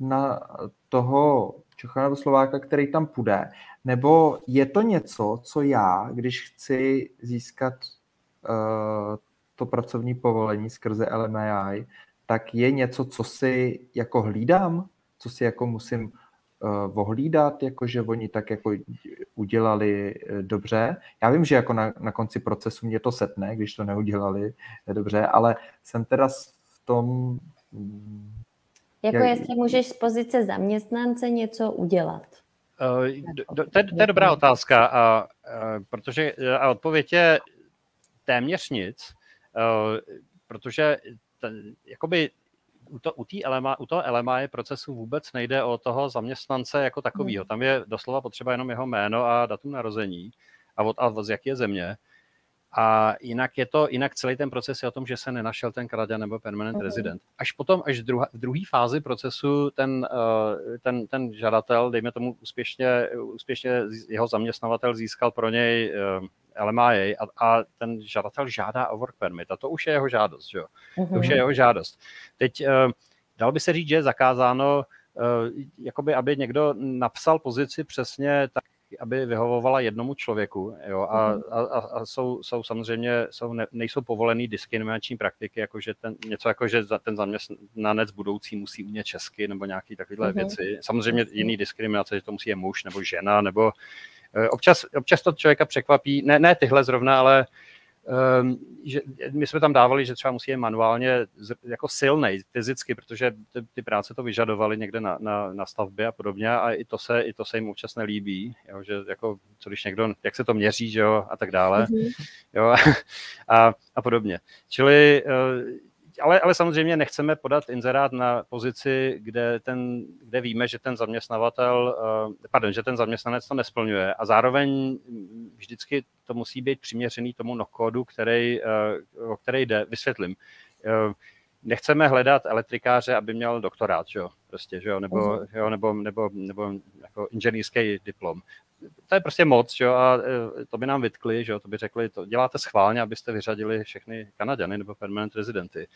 na toho Čecha nebo Slováka, který tam půjde, nebo je to něco, co já, když chci získat uh, to pracovní povolení skrze LMAI, tak je něco, co si jako hlídám, co si jako musím uh, ohlídat, jako že oni tak jako udělali uh, dobře. Já vím, že jako na, na konci procesu mě to setne, když to neudělali uh, dobře, ale jsem teda v tom... Um, jako jak... jestli můžeš z pozice zaměstnance něco udělat. Uh, to, je, to je dobrá otázka, a, a, protože a odpověď je téměř nic, uh, protože ten, jakoby u, to, u, LMA, u toho LMI procesu vůbec nejde o toho zaměstnance jako takového. Hmm. Tam je doslova potřeba jenom jeho jméno a datum narození a, od, a z jaké země. A jinak je to, jinak celý ten proces je o tom, že se nenašel ten Kanaděn nebo permanent okay. resident. Až potom, až v, druha, v druhé fázi procesu ten, uh, ten, ten žadatel, dejme tomu úspěšně, úspěšně jeho zaměstnavatel získal pro něj uh, LMIA a, a ten žadatel žádá o work permit a to už je jeho žádost, že jo? Uh-huh. To už je mhm. jeho žádost. Teď uh, dalo by se říct, že je zakázáno, uh, jakoby, aby někdo napsal pozici přesně tak, aby vyhovovala jednomu člověku. Jo? A, mhm. a, a jsou, jsou samozřejmě jsou ne, nejsou povolený diskriminační praktiky, jakože ten, něco jako, že ten zaměstnanec budoucí musí umět česky nebo nějaké takovéhle uh-huh. věci. Samozřejmě jiný diskriminace, že to musí je muž nebo žena nebo Eh, občas, občas to člověka překvapí, ne, ne tyhle zrovna, ale um, že my jsme tam dávali, že třeba musí je manuálně jako silnej fyzicky, protože ty, ty práce to vyžadovaly někde na, na, na stavbě a podobně a i to se, i to se jim občas nelíbí, jo, že jako, co když někdo, jak se to měří, že jo, a tak dále, mm-hmm. jo, a, a podobně. Čili uh, ale, ale samozřejmě nechceme podat inzerát na pozici, kde, ten, kde víme, že ten zaměstnavatel, eh, pardon, že ten zaměstnanec to nesplňuje a zároveň vždycky to musí být přiměřený tomu nokodu, který, eh, o který jde. Vysvětlím. Eh, nechceme hledat elektrikáře, aby měl doktorát, že jo, prostě, že jo, nebo, uh-huh. jo, nebo, nebo, nebo jako inženýrský diplom to je prostě moc, jo, a to by nám vytkli, že jo, to by řekli, to děláte schválně, abyste vyřadili všechny Kanaděny nebo permanent rezidenty.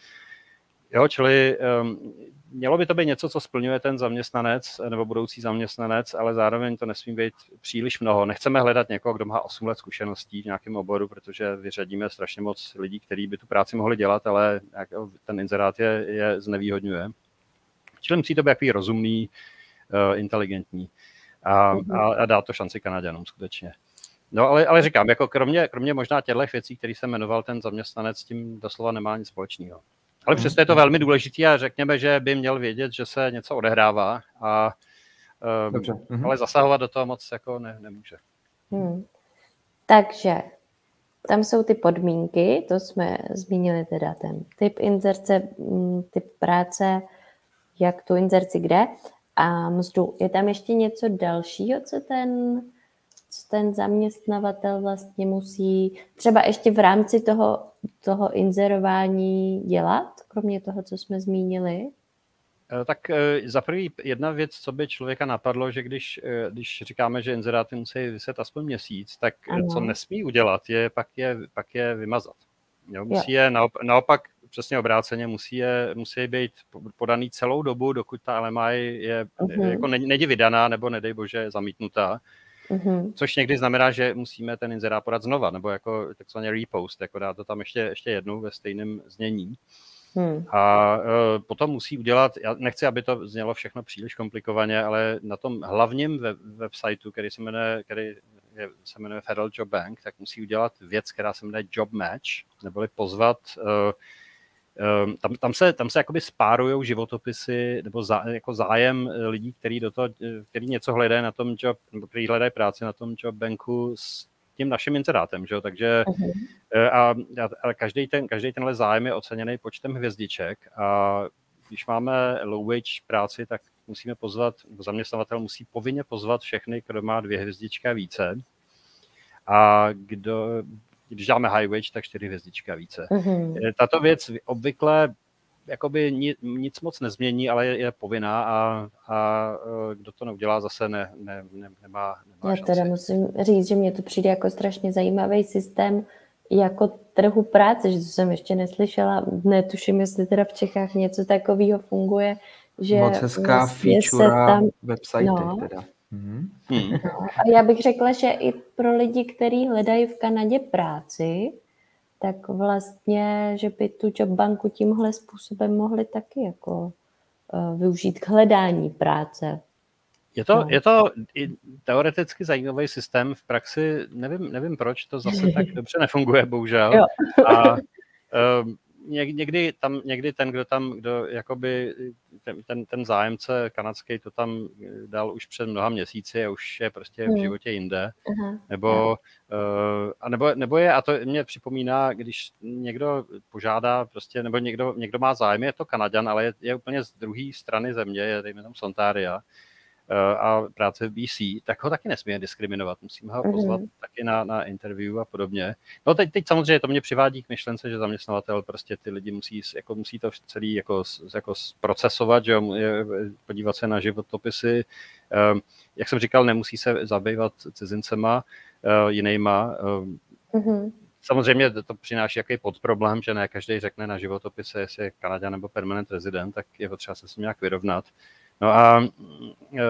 Jo, čili um, mělo by to být něco, co splňuje ten zaměstnanec nebo budoucí zaměstnanec, ale zároveň to nesmí být příliš mnoho. Nechceme hledat někoho, kdo má 8 let zkušeností v nějakém oboru, protože vyřadíme strašně moc lidí, kteří by tu práci mohli dělat, ale ten inzerát je, je znevýhodňuje. Čili musí to být takový rozumný, uh, inteligentní a, mhm. a, a dá to šanci Kanaděnům skutečně. No ale, ale říkám, jako kromě, kromě možná těchto věcí, které jsem jmenoval, ten zaměstnanec s tím doslova nemá nic společného. Ale mhm. přesto je to velmi důležité a řekněme, že by měl vědět, že se něco odehrává a, Dobře. Mhm. Ale zasahovat do toho moc jako ne, nemůže. Hmm. Takže tam jsou ty podmínky, to jsme zmínili teda ten typ inzerce, mm, typ práce, jak tu inzerci kde a mzdu. Je tam ještě něco dalšího, co ten, co ten zaměstnavatel vlastně musí třeba ještě v rámci toho, toho inzerování dělat, kromě toho, co jsme zmínili? Eh, tak eh, za prvý jedna věc, co by člověka napadlo, že když, eh, když říkáme, že inzeráty musí vyset aspoň měsíc, tak ano. co nesmí udělat, je pak je, pak je vymazat. Jo, musí je naopak, naopak přesně obráceně, musí, je, musí být podaný celou dobu, dokud ta LMI je, uh-huh. jako není vydaná, nebo nedej bože zamítnutá. Uh-huh. Což někdy znamená, že musíme ten inzerát podat znova, nebo jako takzvaně repost, jako dát to tam ještě, ještě jednou ve stejném znění. Hmm. A uh, potom musí udělat, já nechci, aby to znělo všechno příliš komplikovaně, ale na tom hlavním web, websiteu, který se jmenuje, který je, se jmenuje Federal Job Bank, tak musí udělat věc, která se jmenuje Job Match, neboli pozvat uh, tam, tam, se, tam se jakoby spárují životopisy nebo zá, jako zájem lidí, kteří do toho, který něco hledají na tom job, nebo kteří hledají práci na tom job banku s tím naším inzerátem, že jo? takže uh-huh. a, a každý, ten, každý tenhle zájem je oceněný počtem hvězdiček a když máme low wage práci, tak musíme pozvat, zaměstnavatel musí povinně pozvat všechny, kdo má dvě hvězdička více a kdo, když dáme high wage, tak čtyři hvězdička více. Uh-huh. Tato věc obvykle jakoby nic moc nezmění, ale je, je povinná a, a e, kdo to neudělá, zase ne, ne, ne, nemá, nemá Já šanci. teda musím říct, že mě to přijde jako strašně zajímavý systém jako trhu práce, že to jsem ještě neslyšela, netuším, jestli teda v Čechách něco takového funguje, že Moc hezká vlastně feature tam, website no, teda. Hmm. No, a já bych řekla, že i pro lidi, kteří hledají v Kanadě práci, tak vlastně, že by tu job banku tímhle způsobem mohli taky jako uh, využít k hledání práce. Je to, no. je to i teoreticky zajímavý systém, v praxi nevím, nevím proč to zase tak dobře nefunguje, bohužel. Jo. A um, někdy, tam, někdy ten, kdo tam, kdo jakoby, ten, ten, ten zájemce kanadský to tam dal už před mnoha měsíci a už je prostě v hmm. životě jinde. Aha. Nebo, uh, a nebo, nebo je, a to mě připomíná, když někdo požádá prostě, nebo někdo, někdo má zájem, je to Kanaďan, ale je, je úplně z druhé strany země, je dejme tam Sontária, Eh, a práce v BC, tak ho taky nesmíme diskriminovat. Musíme ho pozvat mm-hmm. taky na, na interview a podobně. No teď, teď samozřejmě to mě přivádí k myšlence, že zaměstnavatel prostě ty lidi musí, jako musí to celý jako, jako procesovat, že podívat se na životopisy. Eh, jak jsem říkal, nemusí se zabývat cizincema eh, jinýma. Mm-hmm. Samozřejmě to přináší jaký podproblém, že ne každý řekne na životopise, jestli je Kanada nebo permanent rezident, tak je potřeba se s tím nějak vyrovnat. No a e,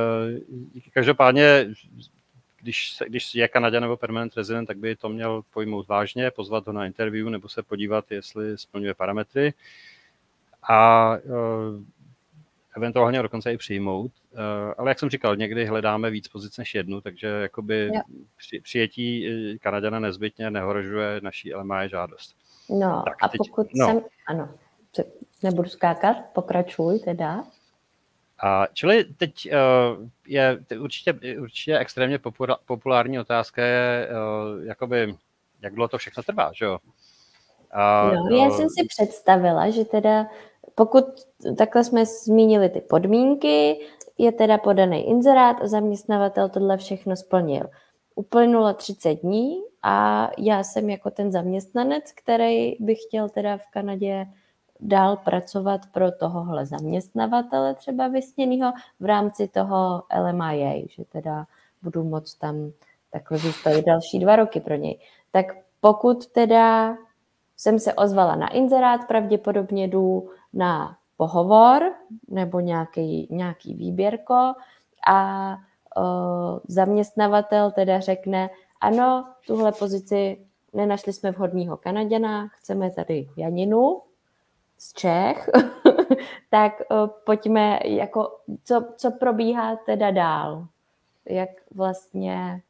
každopádně, když, když je Kanadě nebo permanent resident, tak by to měl pojmout vážně, pozvat ho na interview nebo se podívat, jestli splňuje parametry a e, eventuálně dokonce i přijmout. E, ale jak jsem říkal, někdy hledáme víc pozic než jednu, takže jakoby při, přijetí Kanaděna nezbytně nehorožuje naší LMI žádost. No tak, a teď, pokud no. jsem, ano, nebudu skákat, pokračuj teda. A čili teď uh, je určitě, určitě extrémně populární otázka je, uh, jakoby, jak dlouho to všechno trvá, že jo? A, no, já uh, jsem si představila, že teda pokud takhle jsme zmínili ty podmínky, je teda podaný inzerát a zaměstnavatel tohle všechno splnil. Uplynulo 30 dní a já jsem jako ten zaměstnanec, který by chtěl teda v Kanadě dál pracovat pro tohohle zaměstnavatele třeba vysněného v rámci toho LMIA, že teda budu moct tam takhle zůstat další dva roky pro něj. Tak pokud teda jsem se ozvala na inzerát, pravděpodobně jdu na pohovor nebo nějaký, nějaký výběrko a o, zaměstnavatel teda řekne, ano, tuhle pozici nenašli jsme vhodného Kanaděna, chceme tady Janinu, z Čech, tak uh, pojďme, jako, co, co probíhá teda dál? Jak vlastně...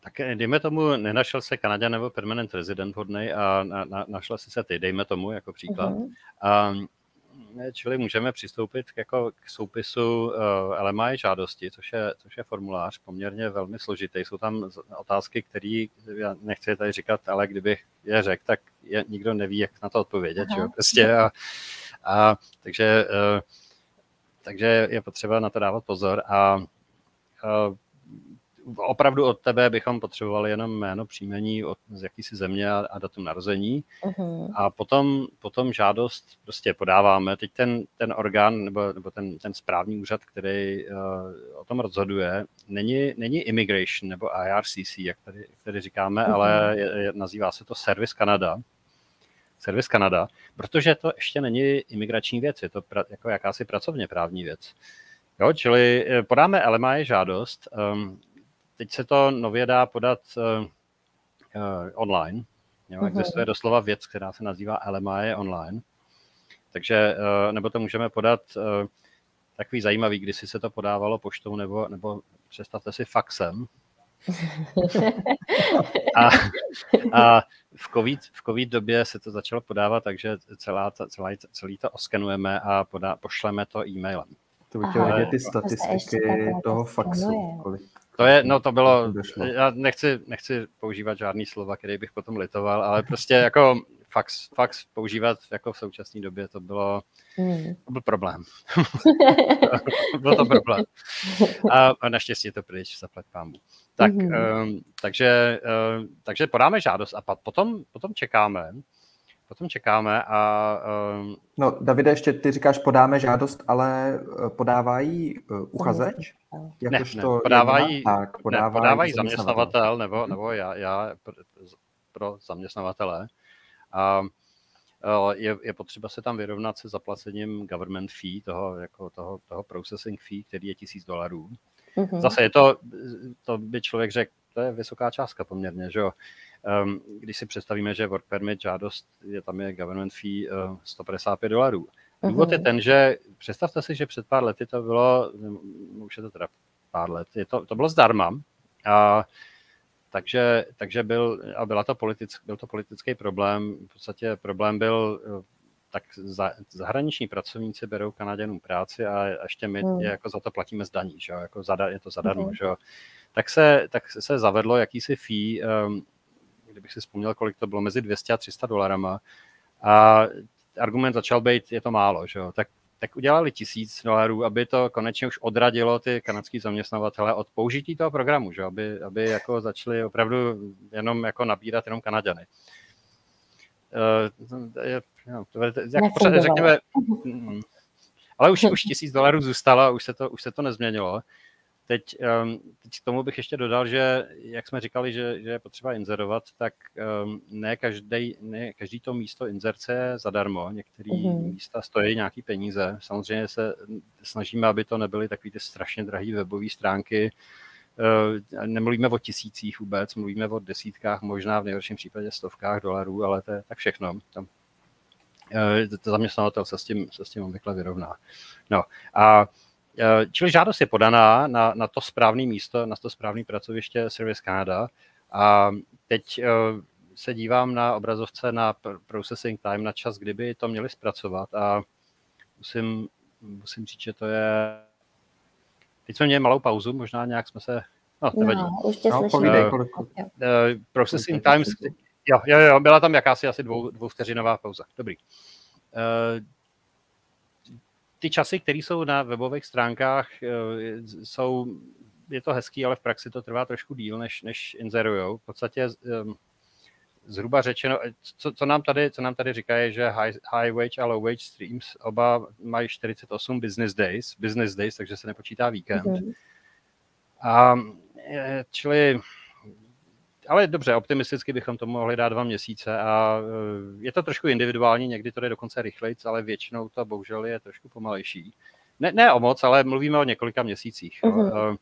Tak eh, dejme tomu, nenašel se Kanadě nebo permanent resident hodnej a na, na, našla si se ty, dejme tomu jako příklad. Uh-huh. A čili můžeme přistoupit jako k soupisu uh, LMI žádosti, což je, což je formulář poměrně velmi složitý. Jsou tam otázky, které já nechci tady říkat, ale kdybych je řekl, tak je, nikdo neví, jak na to odpovědět. Že? Prostě a, a, takže, uh, takže je potřeba na to dávat pozor a uh, opravdu od tebe bychom potřebovali jenom jméno, příjmení od, z jakýsi země a, a datum narození. Uh-huh. A potom, potom žádost prostě podáváme. Teď ten, ten orgán nebo, nebo ten, ten správní úřad, který uh, o tom rozhoduje, není, není immigration nebo IRCC, jak tady, jak tady říkáme, uh-huh. ale je, je, nazývá se to Service Canada. Service Canada, protože to ještě není imigrační věc, je to pra, jako jakási pracovně právní věc. Jo, čili eh, podáme LMI žádost, um, teď se to nově dá podat uh, uh, online. Jo? Uh-huh. Existuje doslova věc, která se nazývá LMI online. Takže, uh, nebo to můžeme podat uh, takový zajímavý, když si se to podávalo poštou, nebo, nebo představte si faxem. a, a v, COVID, v COVID době se to začalo podávat, takže celá ta, celá, celý to oskenujeme a podá, pošleme to e-mailem. To bych chtěl vidět ty statistiky toho faxu. Kolik, to je, no to bylo, já nechci, nechci používat žádný slova, který bych potom litoval, ale prostě jako fax, fax používat jako v současné době, to bylo, hmm. to byl problém. byl to problém. A, a naštěstí je to pryč, zaplať pámu. Tak, hmm. um, takže, um, takže podáme žádost a potom, potom čekáme, potom čekáme a... Um... No, Davide, ještě ty říkáš, podáme žádost, ale eh, podávají uh, uchazeč? ne, ne, podávají, jedna? tak, podávají, ne, podávají zaměstnavatel, nebo, nebo já, já pro zaměstnavatele. A je, je potřeba se tam vyrovnat se zaplacením government fee, toho, jako toho, toho processing fee, který je tisíc dolarů. Mm-hmm. Zase je to, to by člověk řekl, to je vysoká částka poměrně, že jo. Um, když si představíme, že work permit žádost, je tam je government fee uh, 155 dolarů. Důvod je ten, že představte si, že před pár lety to bylo, už je to teda pár let, je to, to bylo zdarma, a takže, takže byl, a byla to politick, byl to politický problém, v podstatě problém byl, tak za, zahraniční pracovníci berou Kanaděnům práci a ještě my mm. je jako za to platíme zdaní, že jako zada, je to zadarmo, mm. že tak se, tak se zavedlo jakýsi fee, um, kdybych si vzpomněl, kolik to bylo, mezi 200 a 300 dolarama. A argument začal být, je to málo, že jo? Tak, tak udělali tisíc dolarů, aby to konečně už odradilo ty kanadský zaměstnavatele od použití toho programu, že? Aby, aby jako začali opravdu jenom jako nabírat jenom Kanaďany. Uh, je, no, to, jak pořád, řekněme, ale už, už tisíc dolarů zůstalo, už se to, už se to nezměnilo. Teď, um, teď k tomu bych ještě dodal, že jak jsme říkali, že, že je potřeba inzerovat, tak um, ne, každý, ne každý to místo inzerce je zadarmo. Některé mm-hmm. místa stojí nějaký peníze. Samozřejmě se snažíme, aby to nebyly takové ty strašně drahé webové stránky. Uh, nemluvíme o tisících vůbec, mluvíme o desítkách, možná v nejhorším případě stovkách dolarů, ale to je tak všechno. Tam zaměstnavatel se s tím, se s tím obvykle vyrovná. No a čili žádost je podaná na, na to správné místo, na to správné pracoviště Service Canada a teď eh, se dívám na obrazovce na processing time, na čas, kdyby to měli zpracovat a musím, musím říct, že to je... Teď jsme měli malou pauzu, možná nějak jsme se... No. No, už tě no, povídej, uh, uh, processing times... Jo, jo, jo, byla tam jakási asi dvou, dvouvteřinová pauza. Dobrý. Uh, ty časy, které jsou na webových stránkách, eh, jsou, je to hezký, ale v praxi to trvá trošku díl, než, než inzerujou. V podstatě ehm, zhruba řečeno, co, co, nám tady, co nám tady říkají, že high, high wage a low wage streams oba mají 48 business days, business days, takže se nepočítá víkend. Mm-hmm. A eh, čili ale dobře, optimisticky bychom to mohli dát dva měsíce a eh, je to trošku individuální, někdy to jde dokonce rychleji, ale většinou to bohužel je trošku pomalejší. Ne, ne o moc, ale mluvíme o několika měsících. Uh-huh.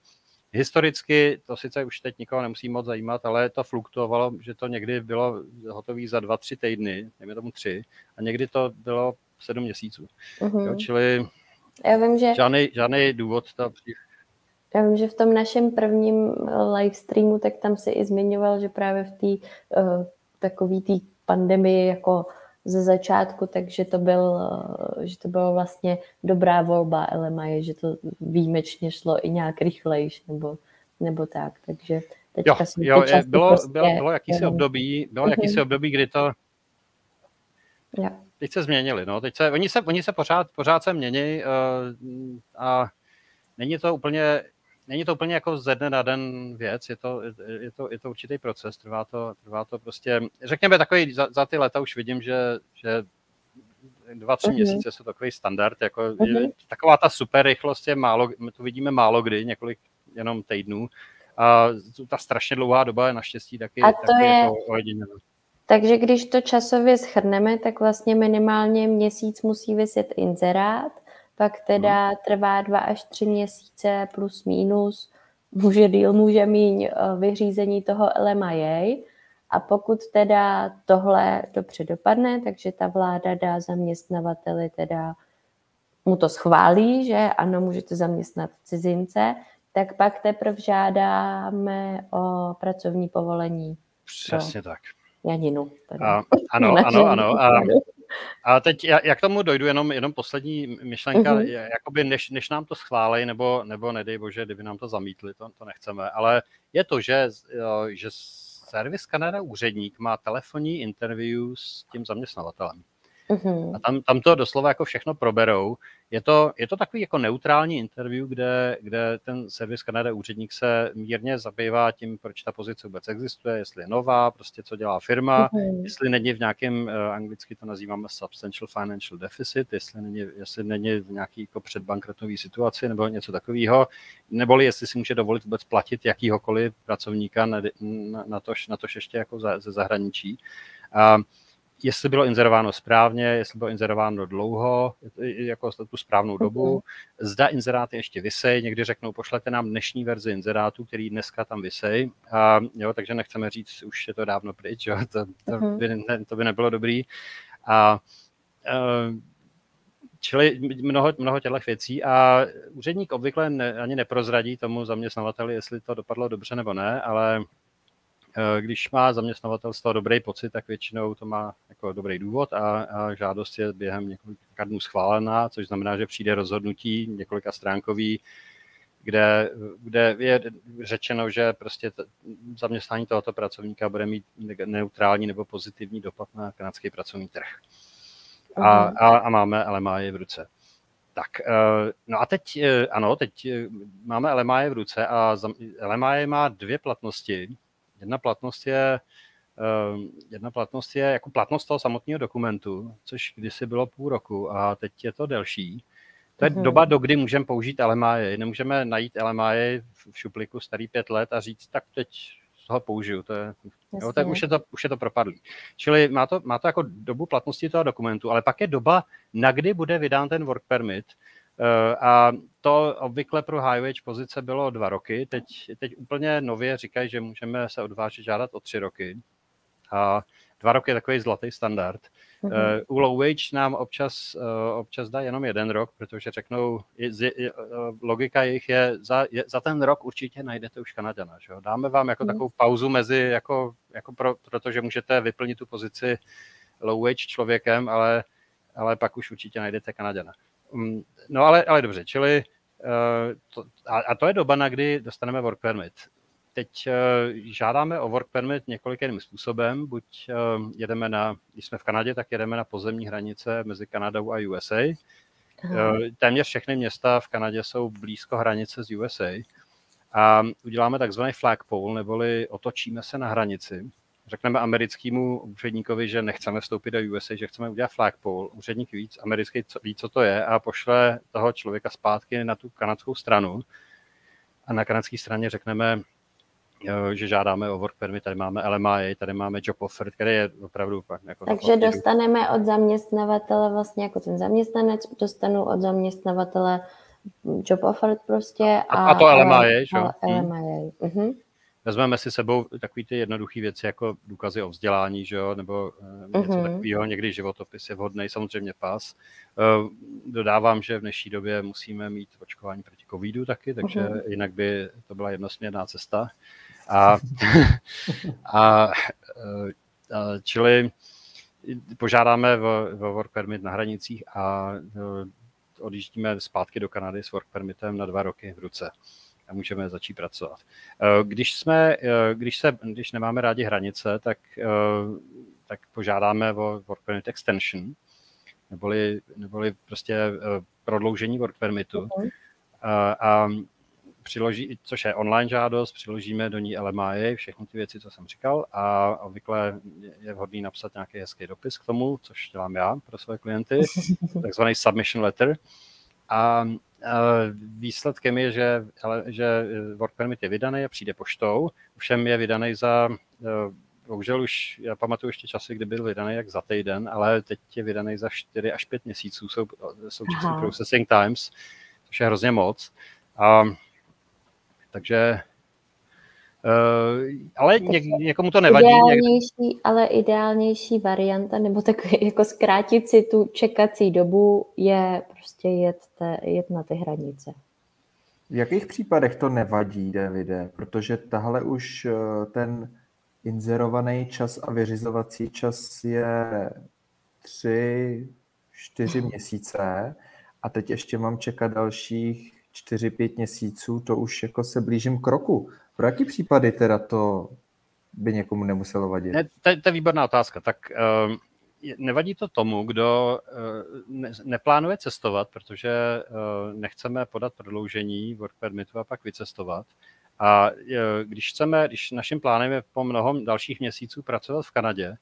Historicky, to sice už teď nikoho nemusí moc zajímat, ale to fluktuovalo, že to někdy bylo hotové za dva, tři týdny, nevím tomu tři, a někdy to bylo sedm měsíců. Uh-huh. Jo, čili Já vím, že... žádný, žádný důvod to já vím, že v tom našem prvním eh, live streamu, tak tam si i zmiňoval, že právě v té uh, takový té pandemii jako ze začátku, takže to, byl, že to bylo vlastně dobrá volba LMI, že to výjimečně šlo i nějak rychlejš nebo, nebo tak, takže teďka jo, jsou jo, je, bylo, prostě, bylo, bylo jakýsi období, bylo uh-huh. jakýsi období, kdy to ja. teď se změnili, no, teď se, oni se, oni se pořád, pořád se mění uh, a není to úplně není to úplně jako ze dne na den věc, je to, je to, je to určitý proces, trvá to, trvá to prostě, řekněme takový, za, za ty leta už vidím, že, že dva, tři uh-huh. měsíce jsou takový standard, jako uh-huh. taková ta super rychlost je málo, my to vidíme málo kdy, několik jenom týdnů, a ta strašně dlouhá doba je naštěstí taky, a to taky je... jako ojedinělá. Takže když to časově schrneme, tak vlastně minimálně měsíc musí vyset inzerát, pak teda hmm. trvá dva až tři měsíce plus minus, může díl, může mít eh, vyřízení toho LMIA a pokud teda tohle dobře dopadne, takže ta vláda dá zaměstnavateli teda mu to schválí, že ano, můžete zaměstnat cizince, tak pak teprve žádáme o pracovní povolení. Přesně tak. Janinu. A, ano, ano, ano. A, a teď jak k tomu dojdu, jenom, jenom poslední myšlenka, uh-huh. jakoby než, než nám to schválej, nebo, nebo nedej bože, kdyby nám to zamítli, to, to nechceme, ale je to, že, že servis Kanada úředník má telefonní interview s tím zaměstnavatelem. Uh-huh. A tam, tam to doslova jako všechno proberou. Je to, je to takový jako neutrální interview, kde, kde ten servis Kanada úředník se mírně zabývá tím, proč ta pozice vůbec existuje, jestli je nová, prostě co dělá firma, uh-huh. jestli není v nějakém, uh, anglicky to nazýváme substantial financial deficit, jestli není, jestli není v nějaký jako předbankrotové situaci nebo něco takového, neboli jestli si může dovolit vůbec platit jakýhokoliv pracovníka na, na, na, tož, na tož ještě jako za, ze zahraničí. Uh, jestli bylo inzerováno správně, jestli bylo inzerováno dlouho, jako tu správnou dobu, mhm. zda inzeráty ještě vysej, někdy řeknou, pošlete nám dnešní verzi inzerátu, který dneska tam vysej, a, jo, takže nechceme říct, už je to dávno pryč, jo, to, to, mhm. by, ne, to by nebylo dobrý. A, a Čili mnoho, mnoho těchto věcí a úředník obvykle ne, ani neprozradí tomu zaměstnavateli, jestli to dopadlo dobře nebo ne, ale Eh, když má zaměstnavatel z toho dobrý pocit, tak většinou to má jako dobrý důvod a, a žádost je během několika dnů schválená, což znamená, že přijde rozhodnutí několika stránkový, kde, kde je řečeno, že prostě zaměstnání tohoto pracovníka bude mít neutrální nebo pozitivní dopad na kanadský pracovní trh. A, a, a máme LMI v ruce. Tak, eh, no a teď, eh, ano, teď máme LMI v ruce a LMI má dvě platnosti. Jedna platnost je, ehm, jedna platnost je jako platnost toho samotného dokumentu, což kdysi bylo půl roku a teď je to delší. To je mm-hmm. doba, do kdy můžeme použít LMI. Nemůžeme najít LMI v šupliku starý pět let a říct, tak teď toho použiju. To je, jo, tak už je to, už je to propadlý. Čili má to, má to jako dobu platnosti toho dokumentu, ale pak je doba, na kdy bude vydán ten work permit, a to obvykle pro high wage pozice bylo dva roky. Teď, teď úplně nově říkají, že můžeme se odvážit žádat o tři roky. A dva roky je takový zlatý standard. Mm-hmm. U low wage nám občas, uh, občas dá jenom jeden rok, protože řeknou, logika jejich je za, je, za ten rok určitě najdete už Kanaděna. Že? Dáme vám jako mm-hmm. takovou pauzu mezi, jako, jako pro, protože můžete vyplnit tu pozici low wage člověkem, ale, ale pak už určitě najdete Kanaděna. Mm, no ale, ale dobře, čili uh, to, a, a to je doba, na kdy dostaneme work permit. Teď uh, žádáme o work permit několikým způsobem, buď uh, jedeme na, když jsme v Kanadě, tak jedeme na pozemní hranice mezi Kanadou a USA. Uh, téměř všechny města v Kanadě jsou blízko hranice s USA a uděláme takzvaný flagpole, neboli otočíme se na hranici řekneme americkému úředníkovi, že nechceme vstoupit do USA, že chceme udělat flagpole, úředník víc, americký ví, co to je a pošle toho člověka zpátky na tu kanadskou stranu a na kanadské straně řekneme, že žádáme o work permit, tady máme LMI, tady máme job offer, který je opravdu... Jako Takže dostaneme od zaměstnavatele vlastně jako ten zaměstnanec, dostanu od zaměstnavatele job offer prostě. A, a to LMI, že? LMI. Mhm vezmeme si sebou takové ty jednoduché věci, jako důkazy o vzdělání, že jo, nebo uh, něco uh-huh. takového, někdy životopis je vhodný, samozřejmě pas. Uh, dodávám, že v dnešní době musíme mít očkování proti covidu taky, takže uh-huh. jinak by to byla jednosměrná cesta. A, a, a čili požádáme v, v work permit na hranicích a odjíždíme zpátky do Kanady s work permitem na dva roky v ruce a můžeme začít pracovat. Když, jsme, když, se, když nemáme rádi hranice, tak, tak požádáme o work permit extension, neboli, neboli prostě prodloužení work permitu. Uh-huh. A, a přiloží, což je online žádost, přiložíme do ní LMI, všechny ty věci, co jsem říkal a obvykle je vhodný napsat nějaký hezký dopis k tomu, což dělám já pro své klienty, takzvaný submission letter. A výsledkem je, že, že work permit je vydaný a přijde poštou, všem je vydaný za bohužel už, já pamatuju ještě časy, kdy byl vydaný jak za týden, ale teď je vydaný za 4 až 5 měsíců, jsou, jsou processing times, což je hrozně moc. A takže ale ně, někomu to nevadí. Ideálnější, někdo... Ale ideálnější varianta, nebo tak jako zkrátit si tu čekací dobu, je prostě jet, te, jet na ty hranice. V jakých případech to nevadí, Davide? Protože tahle už eh, ten inzerovaný čas a vyřizovací čas je tři, čtyři měsíce a teď ještě mám čekat dalších 4-5 měsíců, to už jako se blížím k roku. Pro jaký případy teda to by někomu nemuselo vadit? Ne, to, to je výborná otázka. Tak uh, nevadí to tomu, kdo uh, ne, neplánuje cestovat, protože uh, nechceme podat prodloužení work permitu a pak vycestovat. A uh, když chceme, když naším plánem je po mnoho dalších měsíců pracovat v Kanadě,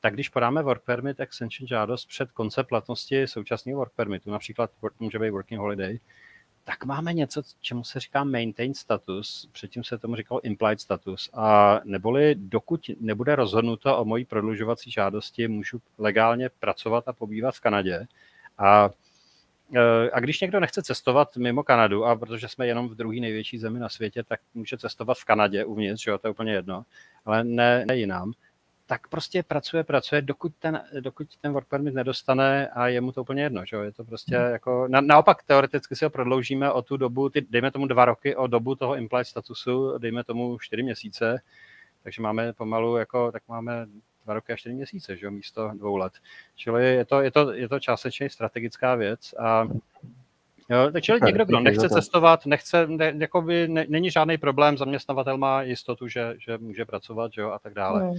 tak když podáme work permit extension žádost před konce platnosti současného work permitu, například může být working holiday, tak máme něco, čemu se říká maintain status, předtím se tomu říkalo implied status, a neboli dokud nebude rozhodnuto o mojí prodlužovací žádosti, můžu legálně pracovat a pobývat v Kanadě. A, e, a když někdo nechce cestovat mimo Kanadu, a protože jsme jenom v druhé největší zemi na světě, tak může cestovat v Kanadě uvnitř, jo, to je úplně jedno, ale ne, ne jinam tak prostě pracuje, pracuje, dokud ten, dokud ten work permit nedostane a je mu to úplně jedno, že? je to prostě hmm. jako, na, naopak teoreticky si ho prodloužíme o tu dobu, ty, dejme tomu dva roky, o dobu toho implied statusu, dejme tomu čtyři měsíce, takže máme pomalu, jako, tak máme dva roky a čtyři měsíce, že? místo dvou let. Čili je to, je to, je to částečně strategická věc a Jo, takže někdo, kdo nechce cestovat, nechce, ne, jakoby, ne, není žádný problém, zaměstnavatel má jistotu, že, že může pracovat že jo, a tak dále. Hmm.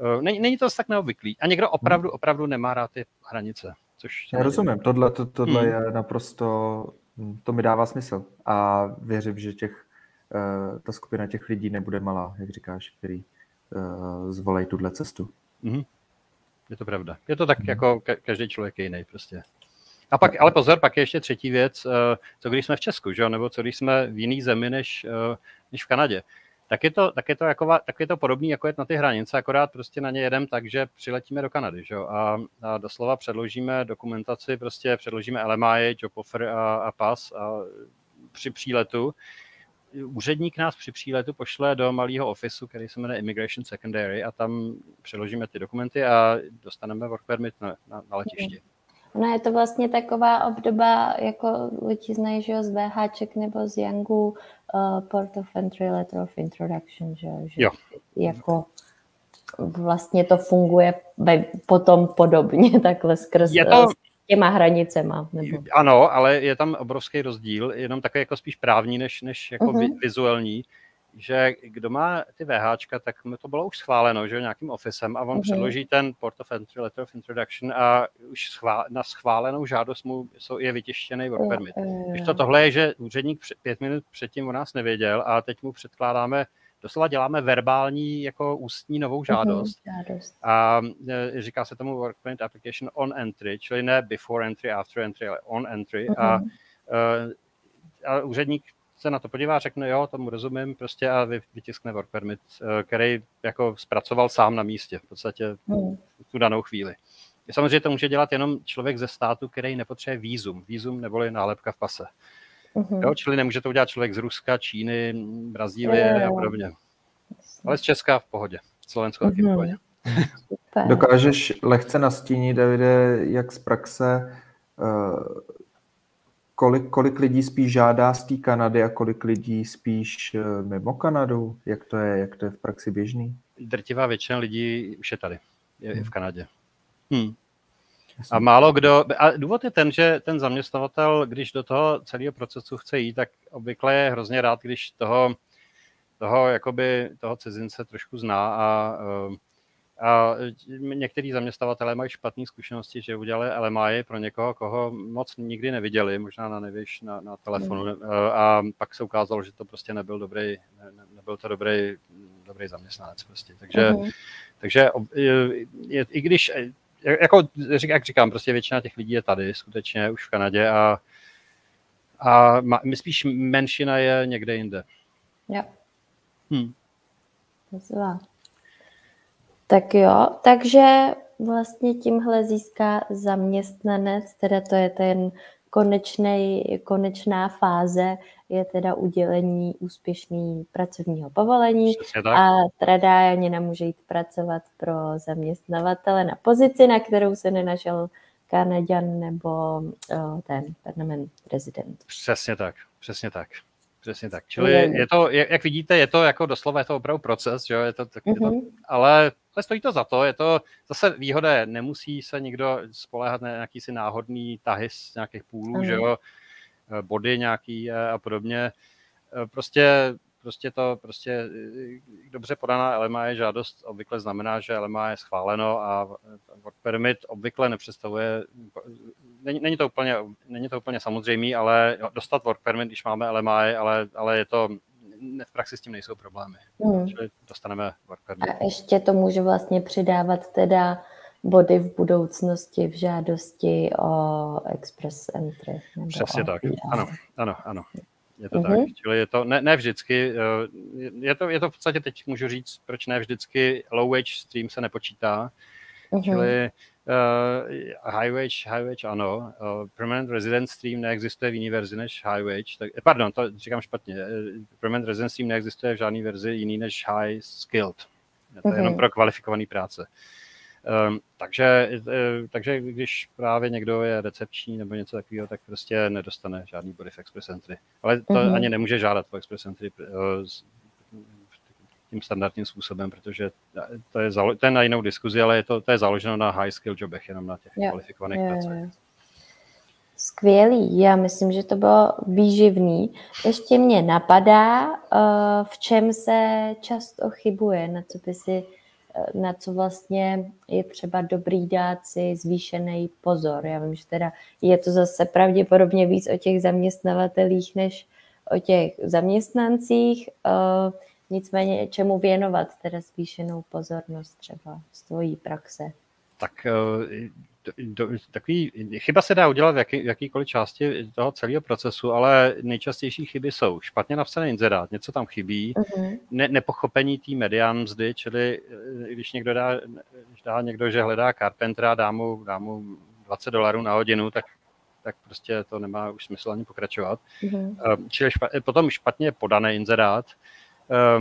Eh, není, není to tak neobvyklý. A někdo opravdu, opravdu nemá rád ty hranice. Což Já rozumím, tohle, to, tohle hmm. je naprosto, hm, to mi dává smysl. A věřím, že těch, uh, ta skupina těch lidí nebude malá, jak říkáš, který uh, zvolej tuhle cestu. Hmm. Je to pravda. Je to tak hmm. jako každý člověk je jiný prostě. A pak, ale pozor, pak je ještě třetí věc, co když jsme v Česku, že? nebo co když jsme v jiný zemi než, než v Kanadě tak je to, tak je to, jako, tak je to podobný, jako je na ty hranice, akorát prostě na ně jedem tak, že přiletíme do Kanady, že? A, a doslova předložíme dokumentaci, prostě předložíme LMI, job offer a, a pas a při příletu. Úředník nás při příletu pošle do malého ofisu, který se jmenuje Immigration Secondary a tam předložíme ty dokumenty a dostaneme work permit na, na, na letišti. Ono je to vlastně taková obdoba, jako lidi znají, že z VHček nebo z Yangu, uh, Port of Entry, Letter of Introduction, že, že jo. jako vlastně to funguje potom podobně takhle skrz je to, těma hranicema. Nebo... Ano, ale je tam obrovský rozdíl, jenom takový jako spíš právní, než, než jako uh-huh. vizuální že kdo má ty VHčka, tak mi to bylo už schváleno, že nějakým ofisem a on mm-hmm. předloží ten Port of Entry, Letter of Introduction a už schvál, na schválenou žádost mu jsou, je vytištěný work permit. Když to tohle je, že úředník pět minut předtím o nás nevěděl a teď mu předkládáme doslova děláme verbální jako ústní novou mhm, žádost. Mm-hmm, žádost. A e, říká se tomu work permit application on entry, čili ne before entry, after entry, ale on entry. Mm-hmm. A, e, a úředník se na to podívá, řekne, jo, tomu rozumím, prostě a vytiskne work permit, eh, který jako zpracoval sám na místě, v podstatě hmm. v tu danou chvíli. Samozřejmě to může dělat jenom člověk ze státu, který nepotřebuje výzum. Výzum neboli nálepka v pase. Mm-hmm. Jo, čili nemůže to udělat člověk z Ruska, Číny, Brazílie a podobně. Ale z Česka v pohodě. Slovensko mm-hmm. taky v mhm. pohodě. Dokážeš lehce nastínit, Davide, jak z praxe uh, kolik, kolik lidí spíš žádá z té Kanady a kolik lidí spíš eh, mimo Kanadu? Jak to je, jak to je v praxi běžný? Drtivá většina lidí už je tady. je i v Kanadě. Hmm. A málo kdo, a důvod je ten, že ten zaměstnavatel, když do toho celého procesu chce jít, tak obvykle je hrozně rád, když toho, toho, jakoby, toho cizince trošku zná a, a některý zaměstnavatelé mají špatné zkušenosti, že udělali LMI pro někoho, koho moc nikdy neviděli, možná na nevíš, na, na telefonu mm. a pak se ukázalo, že to prostě nebyl dobrý, ne, nebyl to dobrý, dobrý zaměstnanec prostě. Takže, mm. takže je, i když jako, jak říkám, prostě většina těch lidí je tady, skutečně už v Kanadě a, a my spíš menšina je někde jinde. Jo. Hmm. Tak jo, takže vlastně tímhle získá zaměstnanec, teda to je ten konečnej, konečná fáze je teda udělení úspěšný pracovního povolení a teda ani nemůže jít pracovat pro zaměstnavatele na pozici, na kterou se nenašel Kanaďan nebo o, ten permanent rezident. Přesně tak, přesně tak. Přesně tak. Čili je to, jak vidíte, je to jako doslova je to opravdu proces, že jo? Je to, tak, je to, mhm. ale, ale stojí to za to. Je to zase výhoda, nemusí se nikdo spoléhat na nějaký si náhodný tahy z nějakých půlů, mm-hmm. že jo? Eh, body nějaký eh, a podobně. Eh, prostě, prostě to, prostě dobře podaná LMA je žádost obvykle znamená, že LMA je schváleno a work permit obvykle nepředstavuje, není, není, to úplně, není to úplně samozřejmé, ale dostat work permit, když máme LMA, ale, ale je to, v praxi s tím nejsou problémy. Hmm. Čili dostaneme work permit. A ještě to může vlastně přidávat teda body v budoucnosti v žádosti o Express Entry. Přesně tak, ano, ano, ano. Je to mm-hmm. tak, čili je to ne, ne vždycky, eh, je to, je to v podstatě teď můžu říct, proč ne vždycky low wage stream se nepočítá, mm-hmm. čili uh, high wage, high wage ano, uh, permanent resident stream neexistuje v jiný verzi než high wage, tak, pardon, to říkám špatně, permanent resident stream neexistuje v žádný verzi jiný než high skilled, je to mm-hmm. jenom pro kvalifikovaný práce. Uh, takže, uh, takže když právě někdo je recepční nebo něco takového, tak prostě nedostane žádný body v Express Entry. Ale to mm-hmm. ani nemůže žádat po Express Entry uh, tím standardním způsobem, protože to je, zalo- to je na jinou diskuzi, ale je to, to je založeno na high skill jobech, jenom na těch yeah. kvalifikovaných yeah, pracech. Skvělý, já myslím, že to bylo výživný. Ještě mě napadá, uh, v čem se často chybuje, na co by si na co vlastně je třeba dobrý dát si zvýšený pozor. Já vím, že teda je to zase pravděpodobně víc o těch zaměstnavatelích než o těch zaměstnancích. Uh, nicméně čemu věnovat teda zvýšenou pozornost třeba z tvojí praxe? Tak uh, do, takový, chyba se dá udělat v jaký, jakýkoliv části toho celého procesu, ale nejčastější chyby jsou špatně napsaný inzerát, něco tam chybí, uh-huh. ne, nepochopení té medián mzdy, čili eh, když někdo dá, když dá někdo, že hledá carpentera, dá mu, dá mu 20 dolarů na hodinu, tak tak prostě to nemá už smysl ani pokračovat. Uh-huh. Čili špatně, potom špatně podaný inzerát,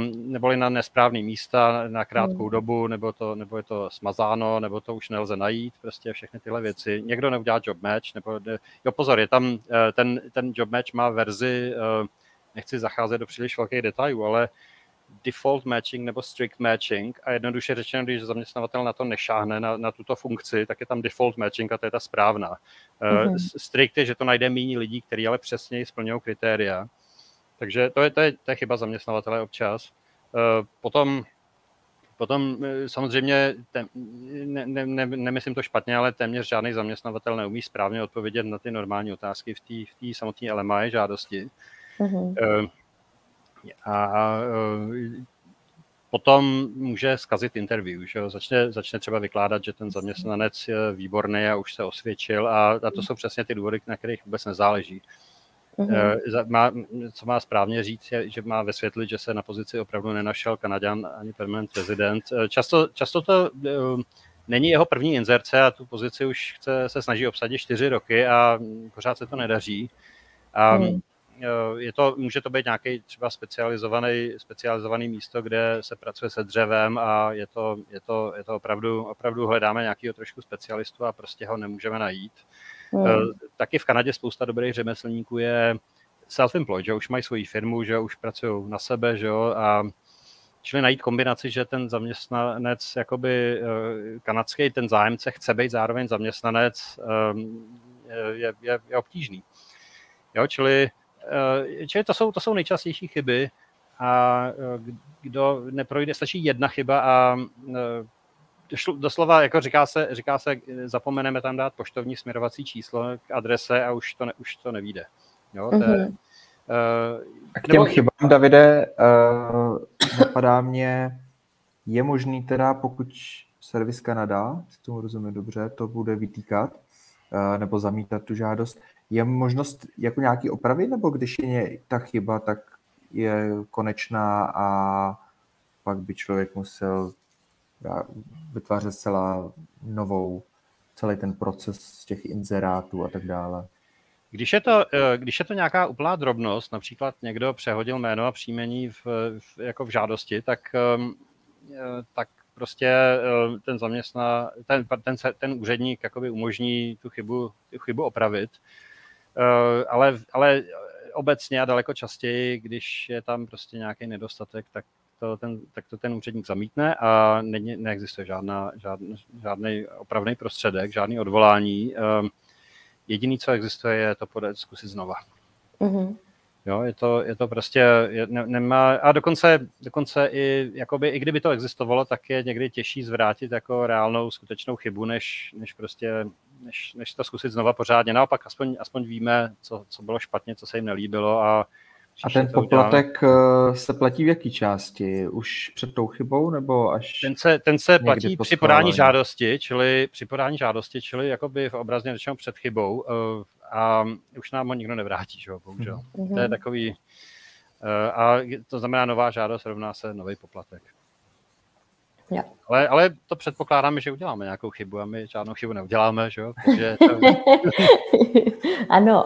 neboli na nesprávný místa na krátkou mm. dobu, nebo, to, nebo je to smazáno, nebo to už nelze najít, prostě všechny tyhle věci. Někdo neudělá job match, nebo, jo pozor, je tam, eh, ten, ten job match má verzi, uh, nechci zacházet do příliš velkých detailů, ale default matching nebo strict matching a jednoduše řečeno, když zaměstnavatel na to nešáhne, na, na tuto funkci, tak je tam default matching a to je ta správná. Mm-hmm. Uh, strict je, že to najde méně lidí, kteří ale přesněji splňují kritéria. Takže to je, to je, to je chyba zaměstnavatele občas. Eh, potom, potom eh, samozřejmě, ne, ne, ne, nemyslím to špatně, ale téměř žádný zaměstnavatel neumí správně odpovědět na ty normální otázky v té v samotné LMI žádosti. Mm-hmm. A potom může zkazit interview, že jo? Začne, začne třeba vykládat, že ten zaměstnanec je výborný a už se osvědčil a, a to jsou přesně ty důvody, na kterých vůbec nezáleží. Mm-hmm. Má, co má správně říct, je, že má vysvětlit, že se na pozici opravdu nenašel Kanaďan ani permanent rezident. Eh, často, často to uh, není jeho první inzerce a tu pozici už chce, se snaží obsadit čtyři roky a pořád se to nedaří. A mm. je to, může to být nějaký třeba specializovaný, specializovaný místo, kde se pracuje se dřevem a je to, je to, je to opravdu, opravdu hledáme nějakého trošku specialistu a prostě ho nemůžeme najít. Hmm. Eh, taky v Kanadě spousta dobrých řemeslníků je self-employed, že už mají svoji firmu, že už pracují na sebe, že jo, a čili najít kombinaci, že ten zaměstnanec jakoby kanadský, ten zájemce chce být zároveň zaměstnanec, je, je, je obtížný. Jo, čili, čili to, jsou, to jsou nejčastější chyby a kdo neprojde, stačí jedna chyba a doslova, jako říká se, říká se, zapomeneme tam dát poštovní směrovací číslo k adrese a už to, ne, už to nevíde. Jo, to je, uh, a k těm nebo... chybám, Davide, uh, napadá mě, je možný teda, pokud servis Kanada, si tomu rozumím dobře, to bude vytýkat uh, nebo zamítat tu žádost, je možnost jako nějaký opravy, nebo když je ta chyba, tak je konečná a pak by člověk musel vytvářet celá novou, celý ten proces z těch inzerátů a tak dále. Když je, to, eh, když je to nějaká úplná drobnost, například někdo přehodil jméno a příjmení v, v, jako v žádosti, tak, ehm, eh, tak prostě eh, ten zaměstná, ten, ten, ten úředník jakoby umožní tu chybu, tu chybu opravit. Ale, ale obecně a daleko častěji, když je tam prostě nějaký nedostatek, tak to ten, tak to ten úředník zamítne a ne, neexistuje žádná, žádný, žádný opravný prostředek, žádný odvolání. Ehm, jediný, co existuje, je to podat, zkusit znova. Mm-hmm. Jo, je to, je to prostě, je, ne, nemá, a dokonce, dokonce i, jakoby, i kdyby to existovalo, tak je někdy těžší zvrátit jako reálnou, skutečnou chybu, než, než prostě, než, než to zkusit znova pořádně. Naopak aspoň, aspoň víme, co, co bylo špatně, co se jim nelíbilo a a ten poplatek uděláme. se platí v jaké části? Už před tou chybou nebo až Ten se, ten se platí při podání žádosti, čili při podání žádosti, čili jakoby v obrazně řečeno před chybou eh, a už nám ho nikdo nevrátí, že jo, bohužel. Mm-hmm. To je takový, eh, a to znamená nová žádost rovná se nový poplatek. Ja. Ale, ale to předpokládáme, že uděláme nějakou chybu a my žádnou chybu neuděláme, že jo? Takže to... ano.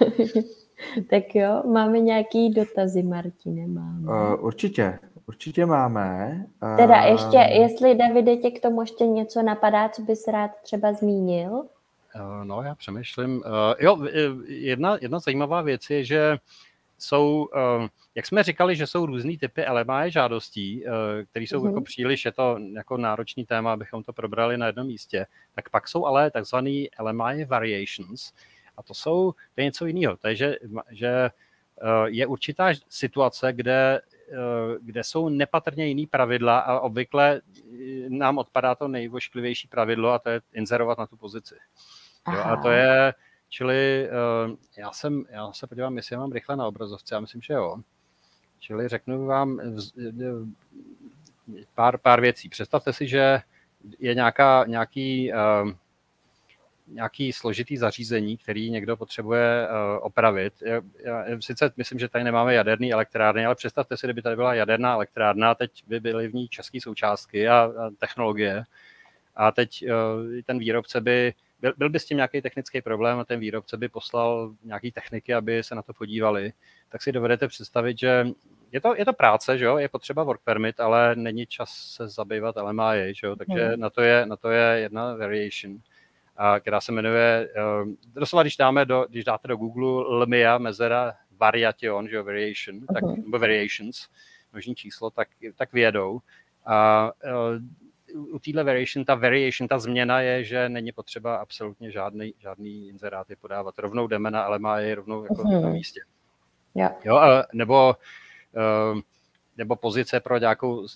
tak jo, máme nějaký dotazy, Martine, máme. Uh, určitě, určitě máme. Uh... Teda ještě, jestli Davide tě k tomu ještě něco napadá, co bys rád třeba zmínil? Uh, no, já přemýšlím. Uh, jo, jedna, jedna zajímavá věc je, že jsou, uh, jak jsme říkali, že jsou různý typy LMI žádostí, uh, které jsou uh-huh. jako příliš, je to jako náročný téma, abychom to probrali na jednom místě, tak pak jsou ale takzvaný LMI variations, a to jsou, to je něco jiného. To je, že, že eh, je určitá situace, kde, eh, kde jsou nepatrně jiný pravidla a obvykle eh, nám odpadá to nejvošklivější pravidlo a to je inzerovat na tu pozici. Jo, a to je, čili já, jsem, já se podívám, jestli mám rychle na obrazovce, já myslím, že jo. Čili řeknu vám pár, pár věcí. Představte si, že je nějaká, nějaký nějaký složitý zařízení, který někdo potřebuje uh, opravit. Já, já, sice myslím, že tady nemáme jaderné elektrárny, ale představte si, kdyby tady byla jaderná elektrárna, teď by byly v ní české součástky a, a technologie. A teď uh, ten výrobce by, byl, byl by s tím nějaký technický problém a ten výrobce by poslal nějaký techniky, aby se na to podívali, tak si dovedete představit, že je to, je to práce, že jo? je potřeba work permit, ale není čas se zabývat LMI, že jo? takže hmm. na, to je, na to je jedna variation která se jmenuje, uh, doslova když dáme do, když dáte do Google LMIA mezera variation, že variation, uh-huh. tak, nebo variations, množní číslo, tak, tak vědou. A uh, u téhle variation, ta variation, ta změna je, že není potřeba absolutně žádný, žádný inzeráty podávat. Rovnou jdeme na LMI, rovnou jako uh-huh. na místě. Yeah. Jo, a, nebo uh, nebo pozice pro nějakou,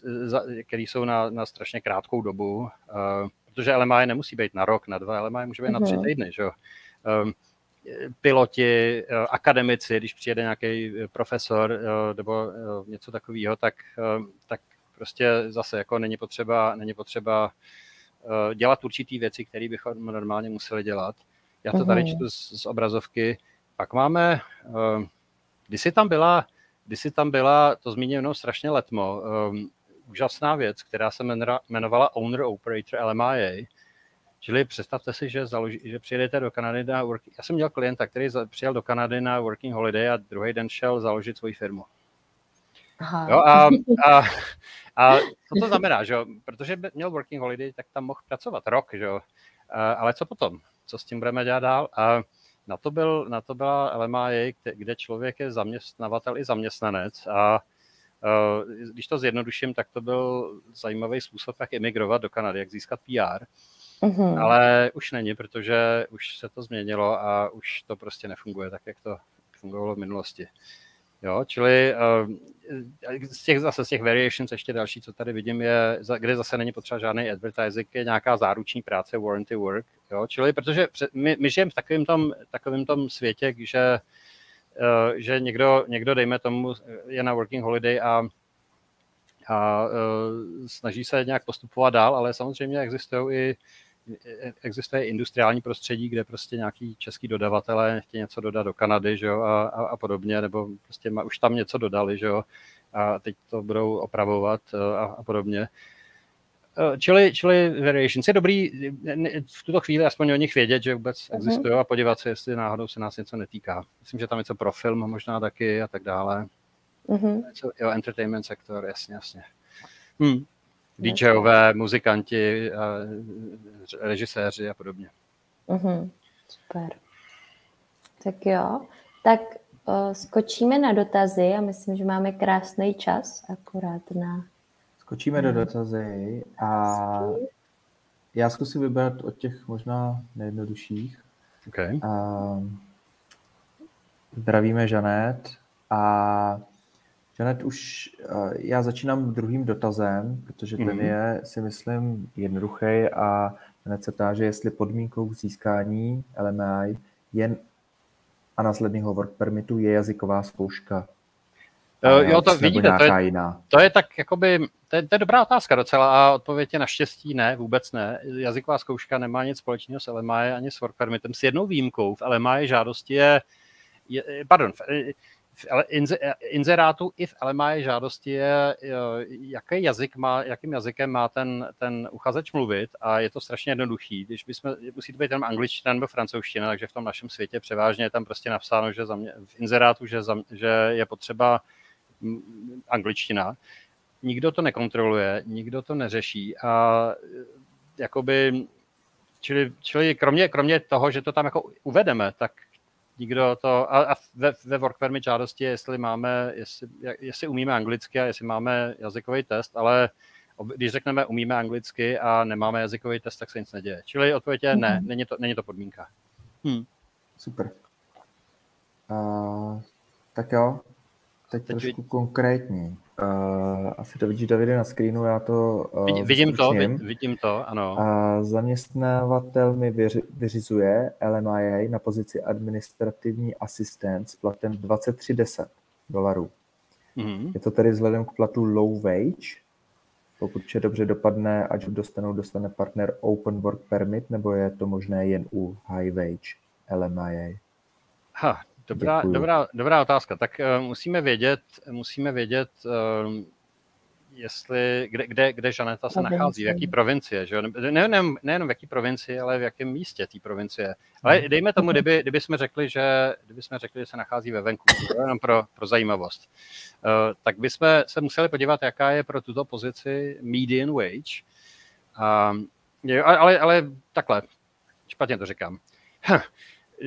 které jsou na, na strašně krátkou dobu. Uh, protože LMI nemusí být na rok, na dva, LMI může být na tři mhm. týdny, že jo. Um, piloti, eh, akademici, když přijede nějaký eh, profesor eh, nebo něco takového, tak, tak prostě zase jako není potřeba, není potřeba dělat určitý věci, které bychom normálně museli dělat. Já to tady mhm. čtu z, z obrazovky. Pak máme, kdysi tam byla, kdysi tam byla, to zmíním jenom strašně letmo, úžasná věc, která se jmenovala Owner Operator LMIA. Čili představte si, že, založí, že přijedete do Kanady na work, Já jsem měl klienta, který přijel do Kanady na working holiday a druhý den šel založit svoji firmu. Aha. Jo, a, a, a co to znamená, že Protože měl working holiday, tak tam mohl pracovat rok, že A, ale co potom? Co s tím budeme dělat dál? A na to, byl, na to byla LMIA, kde člověk je zaměstnavatel i zaměstnanec a když to zjednoduším, tak to byl zajímavý způsob, jak emigrovat do Kanady, jak získat PR. Mm-hmm. Ale už není, protože už se to změnilo a už to prostě nefunguje tak, jak to fungovalo v minulosti. Jo, čili uh, z těch, zase z těch variations ještě další, co tady vidím, je, kde zase není potřeba žádný advertising, je nějaká záruční práce, warranty work. Jo, čili protože my, my žijeme v takovém tom, takovém tom světě, že, že někdo, někdo, dejme tomu, je na working holiday a a uh, snaží se nějak postupovat dál, ale samozřejmě existují i existuje industriální prostředí, kde prostě nějaký český dodavatelé chtějí něco dodat do Kanady, že jo, a, a, a podobně, nebo prostě už tam něco dodali, že jo, a teď to budou opravovat a, a podobně. E, čili, čili Variations je dobrý v tuto chvíli aspoň o nich vědět, že vůbec uh-huh. existují a podívat se, jestli náhodou se nás něco netýká. Myslím, že tam něco pro film možná taky a tak dále. Uh-huh. Jo, entertainment sektor, jasně, jasně. Hmm. DJové, muzikanti, režiséři a podobně. Uh-huh. Super. Tak jo, tak uh, skočíme na dotazy a myslím, že máme krásný čas akorát na... Skočíme do dotazy a já zkusím vybrat od těch možná nejjednodušších. Okay. Uh, zdravíme Žanet a Janet, už uh, já začínám druhým dotazem, protože ten mm-hmm. je, si myslím, jednoduchý a Janet se táže, jestli podmínkou získání LMI jen a následného work permitu je jazyková zkouška. Uh, jo, to vidíte, to je, jiná. to je tak, jakoby, to je, to je dobrá otázka docela a odpověď je naštěstí ne, vůbec ne. Jazyková zkouška nemá nic společného s LMI ani s work permitem, s jednou výjimkou. V LMI žádosti je, je pardon, v, v inzerátu i v LMI žádosti je, jaký jazyk má, jakým jazykem má ten, ten uchazeč mluvit a je to strašně jednoduchý. Když bychom, musí to být jenom angličtina nebo francouzština, takže v tom našem světě převážně je tam prostě napsáno, že za mě, v inzerátu, že, za, že je potřeba angličtina. Nikdo to nekontroluje, nikdo to neřeší a jakoby Čili, čili kromě, kromě toho, že to tam jako uvedeme, tak nikdo to, a, a ve, ve work permit žádosti, jestli máme, jestli, jestli umíme anglicky a jestli máme jazykový test, ale když řekneme umíme anglicky a nemáme jazykový test, tak se nic neděje. Čili odpověď je ne, mhm. není to, není to podmínka. Hmm. Super. Uh, tak jo, teď, teď trošku vid... konkrétní. Uh, asi to vidíš, Davide, na screenu, já to uh, Vidím to, vidím to, ano. Uh, zaměstnavatel mi vyři, vyřizuje LMIA na pozici administrativní asistent s platem 2310 dolarů. Mm-hmm. Je to tedy vzhledem k platu low wage, pokud vše dobře dopadne, ať dostanou, dostane partner Open Work Permit, nebo je to možné jen u High Wage LMIA? Ha, Dobrá, dobrá, dobrá otázka. Tak uh, musíme vědět, musíme vědět, uh, jestli, kde, kde, kde Žaneta se nachází, v jaký provincie. Že? Ne, ne, nejenom v jaký provincii, ale v jakém místě té provincie. Ale mhm. dejme tomu, kdyby, kdyby, jsme řekli, že, kdyby jsme řekli, že se nachází ve venku, jenom pro, pro zajímavost, uh, tak bychom se museli podívat, jaká je pro tuto pozici median wage. Uh, ale, ale takhle, špatně to říkám.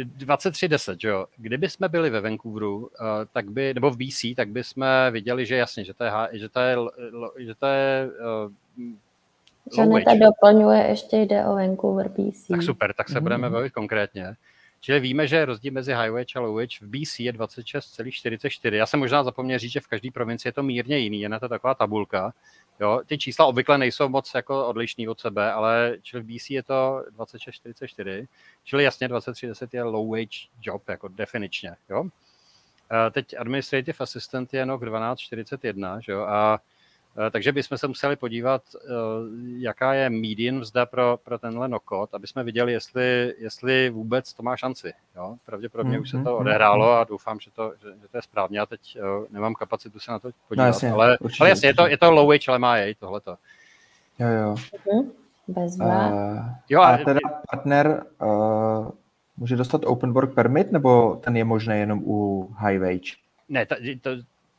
2310, jo. Kdyby jsme byli ve Vancouveru, eh, tak by, nebo v BC, tak by jsme viděli, že jasně, že to je, že to je, že to je Žaneta doplňuje, ještě jde o Vancouver, BC. Tak super, tak se mm-hmm. budeme bavit konkrétně. Čili víme, že rozdíl mezi high wage a low wage v BC je 26,44. Já jsem možná zapomněl říct, že v každé provincii je to mírně jiný, je na to taková tabulka. Jo, ty čísla obvykle nejsou moc jako odlišný od sebe, ale čili v BC je to 26,44, čili jasně 23,10 je low wage job, jako definičně. Jo? Teď administrative assistant je NOK 12,41, že jo? a Eh, takže bychom se museli podívat, eh, jaká je median vzda pro, pro tenhle nokot, aby jsme viděli, jestli, jestli vůbec to má šanci. Jo? Pravděpodobně mm, už se to mm, odehrálo a doufám, že to, že, že to je správně. Já teď jo, eh, nemám kapacitu se na to podívat, no, jasně, ale, určitě, ale jasně, je to, je to low wage, ale má jej tohleto. Jo, jo. Mhm, bez uh, jo, a teda partner uh, může dostat open work permit, nebo ten je možný jenom u high wage? Ne, to, to,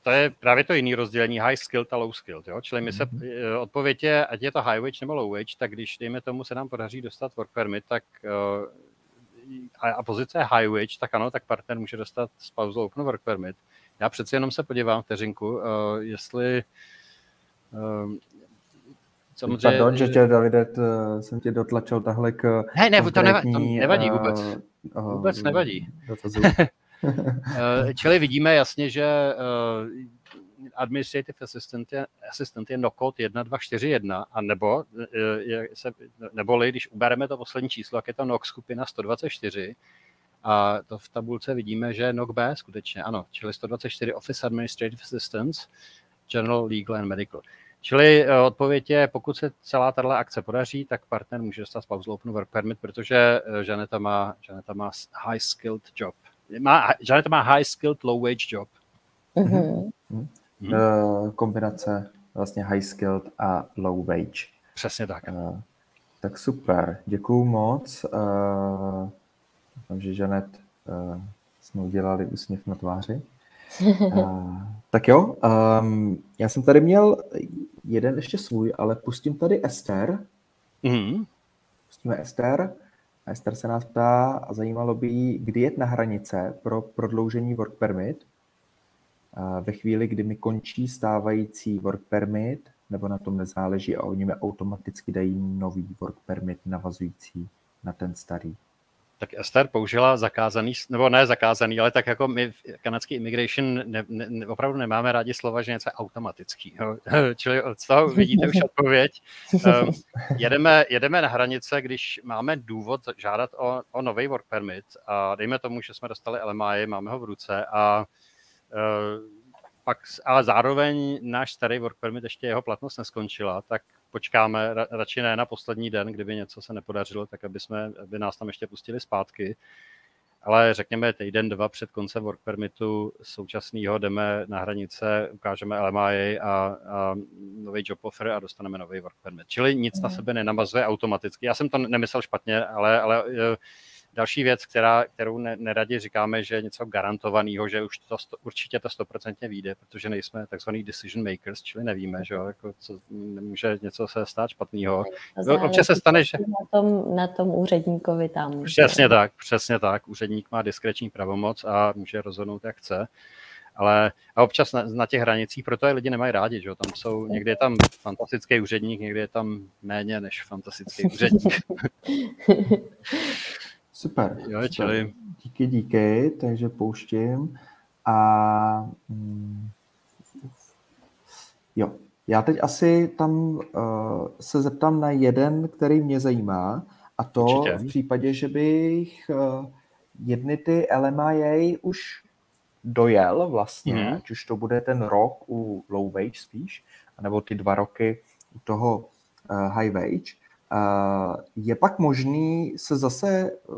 to je právě to jiný rozdělení high skill a low skill. Jo? Čili my se mm-hmm. odpověď je, ať je to high wage nebo low wage, tak když, dejme tomu, se nám podaří dostat work permit, tak uh, a, a pozice je high wage, tak ano, tak partner může dostat spousal open work permit. Já přeci jenom se podívám vteřinku, uh, jestli Samozřejmě... Pardon, že tě, Davide, to, jsem tě dotlačil tahle k Ne, ne, to, nevadí, to nevadí vůbec. Uh, vůbec nevadí. Čili vidíme jasně, že administrative assistant je, assistant je NOCOD 1241, a nebo, je, se, neboli, když ubereme to poslední číslo, jak je to NOC skupina 124, a to v tabulce vidíme, že NOC B skutečně, ano, čili 124 Office Administrative Assistance, General Legal and Medical. Čili eh, odpověď je, pokud se celá tato akce podaří, tak partner může dostat spousal open work permit, protože eh, Janeta má, Janeta má high skilled job. Má, Janeta má high skilled low wage job. Mm-hmm. Mm-hmm. Kombinace vlastně high skilled a low wage. Přesně tak. Uh, tak super, děkuju moc. Uh, že Janet uh, jsme udělali úsměv na tváři. Uh, tak jo, um, já jsem tady měl jeden ještě svůj, ale pustím tady Ester. Mm-hmm. Pustíme Ester. Ester se nás ptá a zajímalo by jí, kdy jet na hranice pro prodloužení work permit. Ve chvíli, kdy mi končí stávající work permit, nebo na tom nezáleží a oni mi automaticky dají nový work permit navazující na ten starý tak Esther použila zakázaný, nebo ne zakázaný, ale tak jako my v kanadský immigration ne, ne, opravdu nemáme rádi slova, že něco je automatický. Jo. Čili z toho vidíte už odpověď. Um, jedeme, jedeme na hranice, když máme důvod žádat o, o nový work permit a dejme tomu, že jsme dostali LMI, máme ho v ruce a uh, pak, ale zároveň náš starý work permit ještě jeho platnost neskončila, tak počkáme radši ne na poslední den, kdyby něco se nepodařilo, tak aby, jsme, aby nás tam ještě pustili zpátky. Ale řekněme týden, dva před koncem work permitu současného jdeme na hranice, ukážeme LMI a, a nový job offer a dostaneme nový work permit. Čili nic na mhm. sebe nenamazuje automaticky. Já jsem to nemyslel špatně, ale, ale eh, Další věc, která, kterou ne, neradi říkáme, že je něco garantovaného, že už to sto, určitě to stoprocentně vyjde, protože nejsme takzvaný decision makers, čili nevíme, že jo, jako co, nemůže něco se stát špatného. Občas se stane, že... Na tom, na tom úředníkovi tam. Přesně tak, přesně tak. Úředník má diskreční pravomoc a může rozhodnout, jak chce ale a občas na, na těch hranicích, proto je lidi nemají rádi, že jo? tam jsou, někdy je tam fantastický úředník, někdy je tam méně než fantastický úředník. Super. Jo, super. Čili... Díky, díky, takže pouštím. A mm, jo, já teď asi tam uh, se zeptám na jeden, který mě zajímá, a to Určitě. v případě, že bych uh, jedny ty LMIA už dojel vlastně, mm. ať už to bude ten rok u low wage spíš, nebo ty dva roky u toho uh, high wage, je pak možný se zase eh,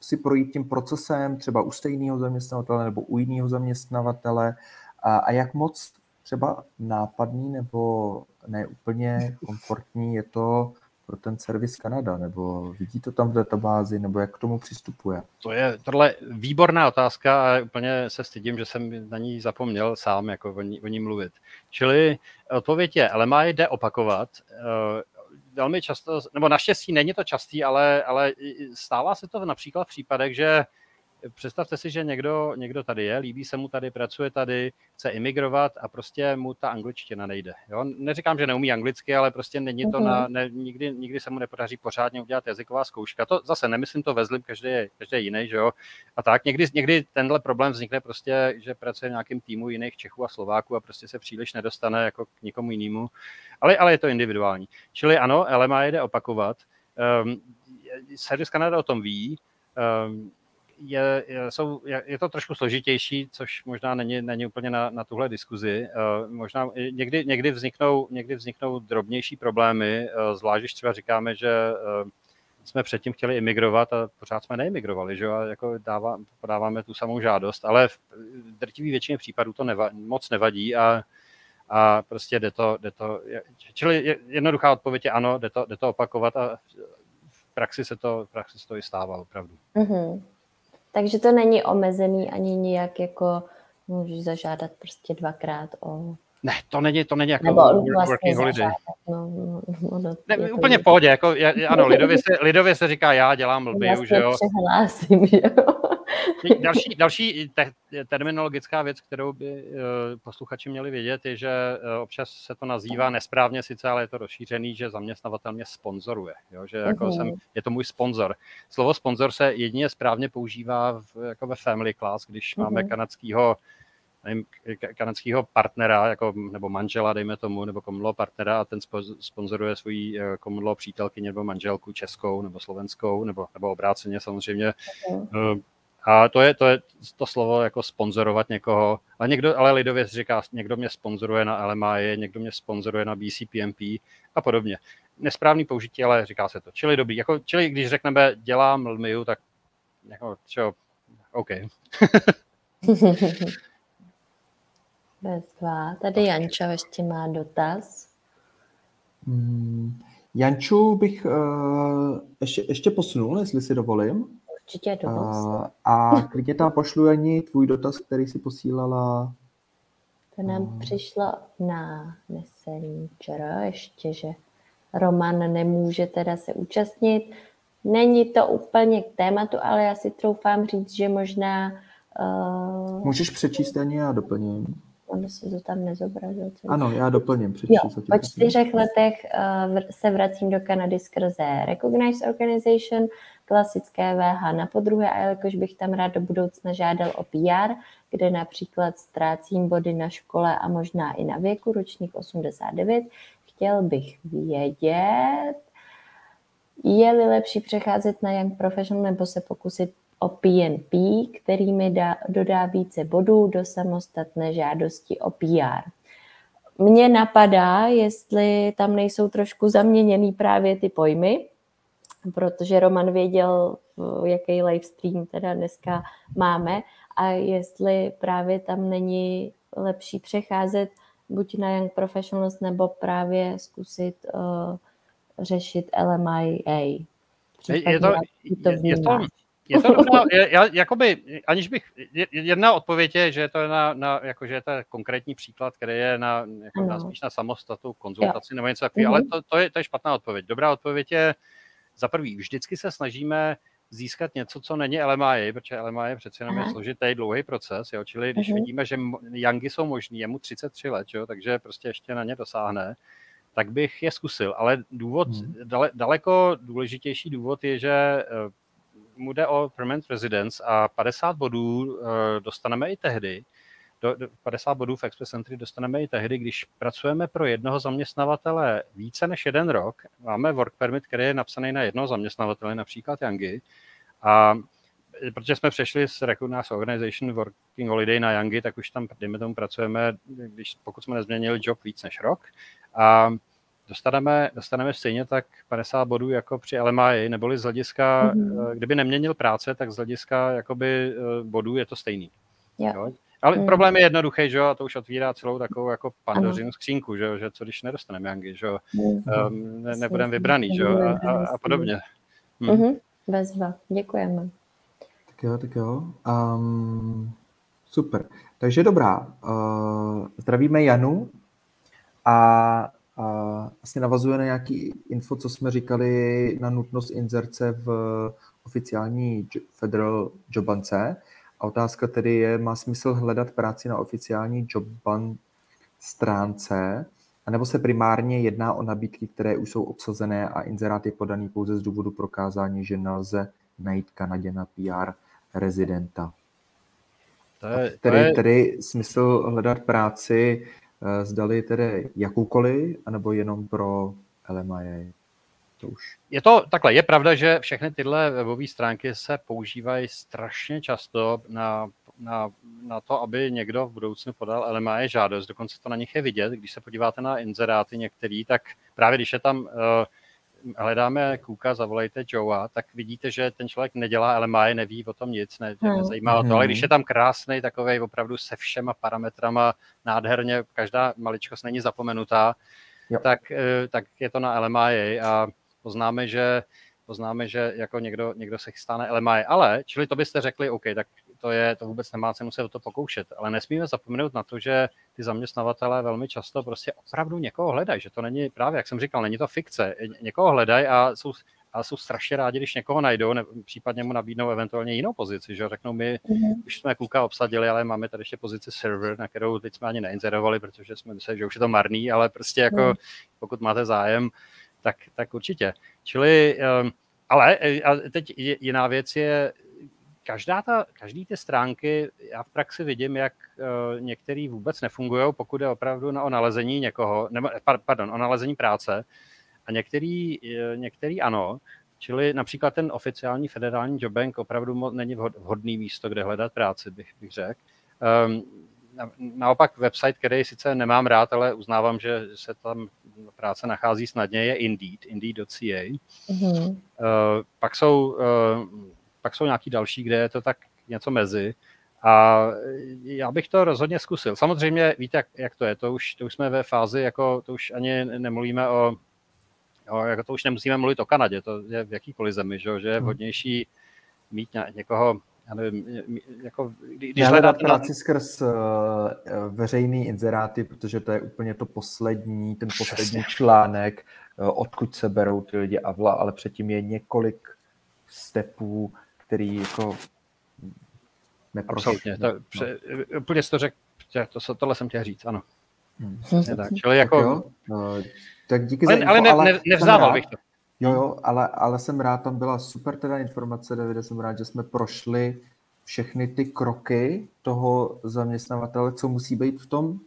si projít tím procesem třeba u stejného zaměstnavatele nebo u jiného zaměstnavatele a, jak moc třeba nápadný nebo ne úplně komfortní je to pro ten servis Kanada, nebo vidí to tam v databázi, nebo jak k tomu přistupuje? To je tohle výborná otázka a úplně se stydím, že jsem na ní zapomněl sám jako o ní, o ní mluvit. Čili odpověď je, ale má jde opakovat. Velmi často, nebo naštěstí není to častý, ale, ale stává se to například v případech, že představte si, že někdo, někdo tady je, líbí se mu tady, pracuje tady, chce imigrovat a prostě mu ta angličtina nejde. Jo? Neříkám, že neumí anglicky, ale prostě není to na, mhm. ne, nikdy, nikdy se mu nepodaří pořádně udělat jazyková zkouška. To zase nemyslím to vezlim, každý je, každý je jiný, že jo. A tak někdy, někdy tenhle problém vznikne prostě, že pracuje v nějakém týmu jiných Čechů a Slováků a prostě se příliš nedostane jako k nikomu jinému. Ale, ale je to individuální. Čili ano, LMA jde opakovat. Um, Service Canada o tom ví. Um, je, jsou, je, to trošku složitější, což možná není, není úplně na, na tuhle diskuzi. Uh, možná někdy, někdy, vzniknou, někdy vzniknou drobnější problémy, uh, zvlášť když třeba říkáme, že uh, jsme předtím chtěli imigrovat a pořád jsme neimigrovali, že a jako dává, podáváme tu samou žádost, ale v drtivé většině případů to neva, moc nevadí a, a prostě jde to, jde to, čili jednoduchá odpověď je ano, jde to, jde to opakovat a v praxi se to, v praxi se to i stává opravdu. Mm-hmm. Takže to není omezený ani nijak, jako můžeš zažádat prostě dvakrát o Ne, to není, to není jako Nebo vlastně working holiday. No, no, no, no, Ne, je to úplně v pohodě, jako, já- ano, lidově se, lidově se říká, já dělám blběju, Vlastně že jo. přehlásím, že jo. Další, další te, terminologická věc, kterou by eh, posluchači měli vědět, je, že eh, občas se to nazývá nesprávně sice, ale je to rozšířený, že zaměstnavatel mě sponzoruje, jo? že jako Mhm. jsem, je to můj sponzor. Slovo sponzor se jedině správně používá v, jako ve family class, když máme Mhm. kanadského nevím, kanadského partnera, jako, nebo manžela, dejme tomu, nebo law partnera a ten spo- sponzoruje svoji eh, law přítelkyni nebo manželku českou nebo slovenskou, nebo, nebo obráceně samozřejmě. Mhm. A to je, to je to slovo jako sponzorovat někoho, ale, někdo, ale lidově se říká, někdo mě sponzoruje na LMI, někdo mě sponzoruje na BCPMP a podobně. Nesprávný použití, ale říká se to. Čili dobrý. Jako, čili když řekneme dělám LMIU, tak jako, čo, OK. Bezva. Tady Janča ještě má dotaz. Hmm. Janču bych uh, ještě, ještě posunul, jestli si dovolím. Určitě dovol. Uh, a klidně tam pošlu ani tvůj dotaz, který si posílala. To nám přišlo na Messenger ještě, že Roman nemůže teda se účastnit. Není to úplně k tématu, ale já si troufám říct, že možná uh, Můžeš přečíst ani já doplním. On se to tam nezobrazil. celý. Ano, já doplním. Jo, co ti po čtyřech letech uh, se vracím do Kanady skrze Recognized Organization, klasické VH na podruhé, a jelikož bych tam rád do budoucna žádal o PR, kde například ztrácím body na škole a možná i na věku, ročník 89, chtěl bych vědět, je-li lepší přecházet na Young Professional nebo se pokusit o PNP, který mi dá, dodá více bodů do samostatné žádosti o PR. Mně napadá, jestli tam nejsou trošku zaměněný právě ty pojmy, protože Roman věděl, jaký livestream teda dneska máme a jestli právě tam není lepší přecházet buď na Young Professionals nebo právě zkusit uh, řešit LMIA. Je, Případně, je to, to je, je to. Je to dobrá, je, já, jakoby, aniž bych, je- jedna odpověď je, že je to na, na jako, že je to konkrétní příklad, který je na, jako na spíš na samostatnou konzultaci nebo něco takového, Mhm. ale to, to, je, to je špatná odpověď. Dobrá odpověď je, za prvý, vždycky se snažíme získat něco, co není LMI, protože LMI je přece jenom je složitý, dlouhý proces, jo? čili když Mhm. vidíme, že Youngy jsou možný, je mu 33 let, jo? takže prostě ještě na ně dosáhne, tak bych je zkusil. Ale důvod, Mhm. dale, daleko důležitější důvod je, že eh, mu jde o permanent residence a 50 bodů eh, dostaneme i tehdy, do, do 50 bodů v Express Entry dostaneme i tehdy, když pracujeme pro jednoho zaměstnavatele více než jeden rok. Máme work permit, který je napsaný na jednoho zaměstnavatele, například Yangi. A eh, protože jsme přešli z Recognized Organization Working Holiday na Yangi, tak už tam, dejme tomu, pracujeme, když, pokud jsme nezměnili job víc než rok. A dostaneme, dostaneme stejně tak 50 bodů jako při LMI, neboli z hlediska, Mhm. mm-hmm. kdyby neměnil práce, tak z hlediska jakoby eh, bodů je to stejný. Jo. Jo? Ale Mm. mm. problém je jednoduchý, že jo, a to už otvírá celou takovou jako pandořinu skřínku, že jo, že co když nedostaneme Yangi, že jo, Mhm. um, ne, nebudeme vybraný, že jo, a, a, a podobně. Hm. Mhm. Bezva. Děkujeme. Tak jo, tak jo. Um, super. Takže dobrá. Uh, zdravíme Janu a uh, asi navazuje na nějaký info, co jsme říkali na nutnost inzerce v oficiální Federal Jobance. A otázka tedy je, má smysl hledat práci na oficiální Joban stránce, anebo se primárně jedná o nabídky, které už jsou obsazené a inzerát je podaný pouze z důvodu prokázání, že nelze najít Kanadě na PR rezidenta. To je, to Tedy, je, tedy smysl hledat práci, zdali tedy jakoukoliv, anebo jenom pro LMIA. To už. je to takhle, je pravda, že všechny tyhle webové stránky se používají strašně často na, na, na to, aby někdo v budoucnu podal LMI žádost, dokonce to na nich je vidět, když se podíváte na inzeráty některý, tak právě když je tam uh, hledáme Kuka, zavolejte Joea, tak vidíte, že ten člověk nedělá LMI, neví o tom nic, ne, Hmm. nezajímá ho to, ale když je tam krásný takový opravdu se všema parametrama nádherně, každá maličkost není zapomenutá, Jo. tak, eh, tak je to na LMI a poznáme, že poznáme, že jako někdo, někdo se chystá na LMI, ale, čili to byste řekli, OK, tak to, je, to vůbec nemá cenu se o to pokoušet. Ale nesmíme zapomenout na to, že ty zaměstnavatelé velmi často prostě opravdu někoho hledají, že to není právě, jak jsem říkal, není to fikce. Někoho hledají a jsou, a jsou strašně rádi, když někoho najdou, ne, případně mu nabídnou eventuálně jinou pozici, že řeknou my, mm-hmm. už jsme kluka obsadili, ale máme tady ještě pozici server, na kterou teď jsme ani neinzerovali, protože jsme mysleli, že už je to marný, ale prostě jako mm. pokud máte zájem, tak, tak určitě. Čili, um, ale a teď jiná věc je, každá ta, každý ty stránky, já v praxi vidím, jak uh, některý vůbec nefungují, pokud je opravdu na, o nalezení někoho, nebo, pardon, o nalezení práce, a některý, uh, některý ano, čili například ten oficiální federální jobbank opravdu není vhodný místo, kde hledat práci, bych, bych řekl. Um, naopak website, který sice nemám rád, ale uznávám, že se tam práce nachází snadně, je Indeed, indeed.ca. Mm-hmm. Uh, pak, jsou, uh, pak jsou nějaký další, kde je to tak něco mezi. A já bych to rozhodně zkusil. Samozřejmě víte, jak, jak to je. To už, to už jsme ve fázi, jako to už ani nemluvíme o, o jako to už nemusíme mluvit o Kanadě, to je v jakýkoliv zemi, že, že je mhm. vhodnější mít někoho já nevím, jako, když hledat práci na... skrz uh, veřejný inzeráty, protože to je úplně to poslední, ten poslední Přesně. článek, uh, odkud se berou ty lidi a vla, ale předtím je několik stepů, který jako neprošli. Absolutně, to, no. pře, úplně jsi to řekl, to, tohle jsem chtěl říct, ano. Hmm. tak, čili jako... Tak, jo, uh, tak díky ale, za info, ale, ne, ale bych to. Jo, jo, ale, ale jsem rád, tam byla super teda informace, Davide, jsem rád, že jsme prošli všechny ty kroky toho zaměstnavatele, co musí být v tom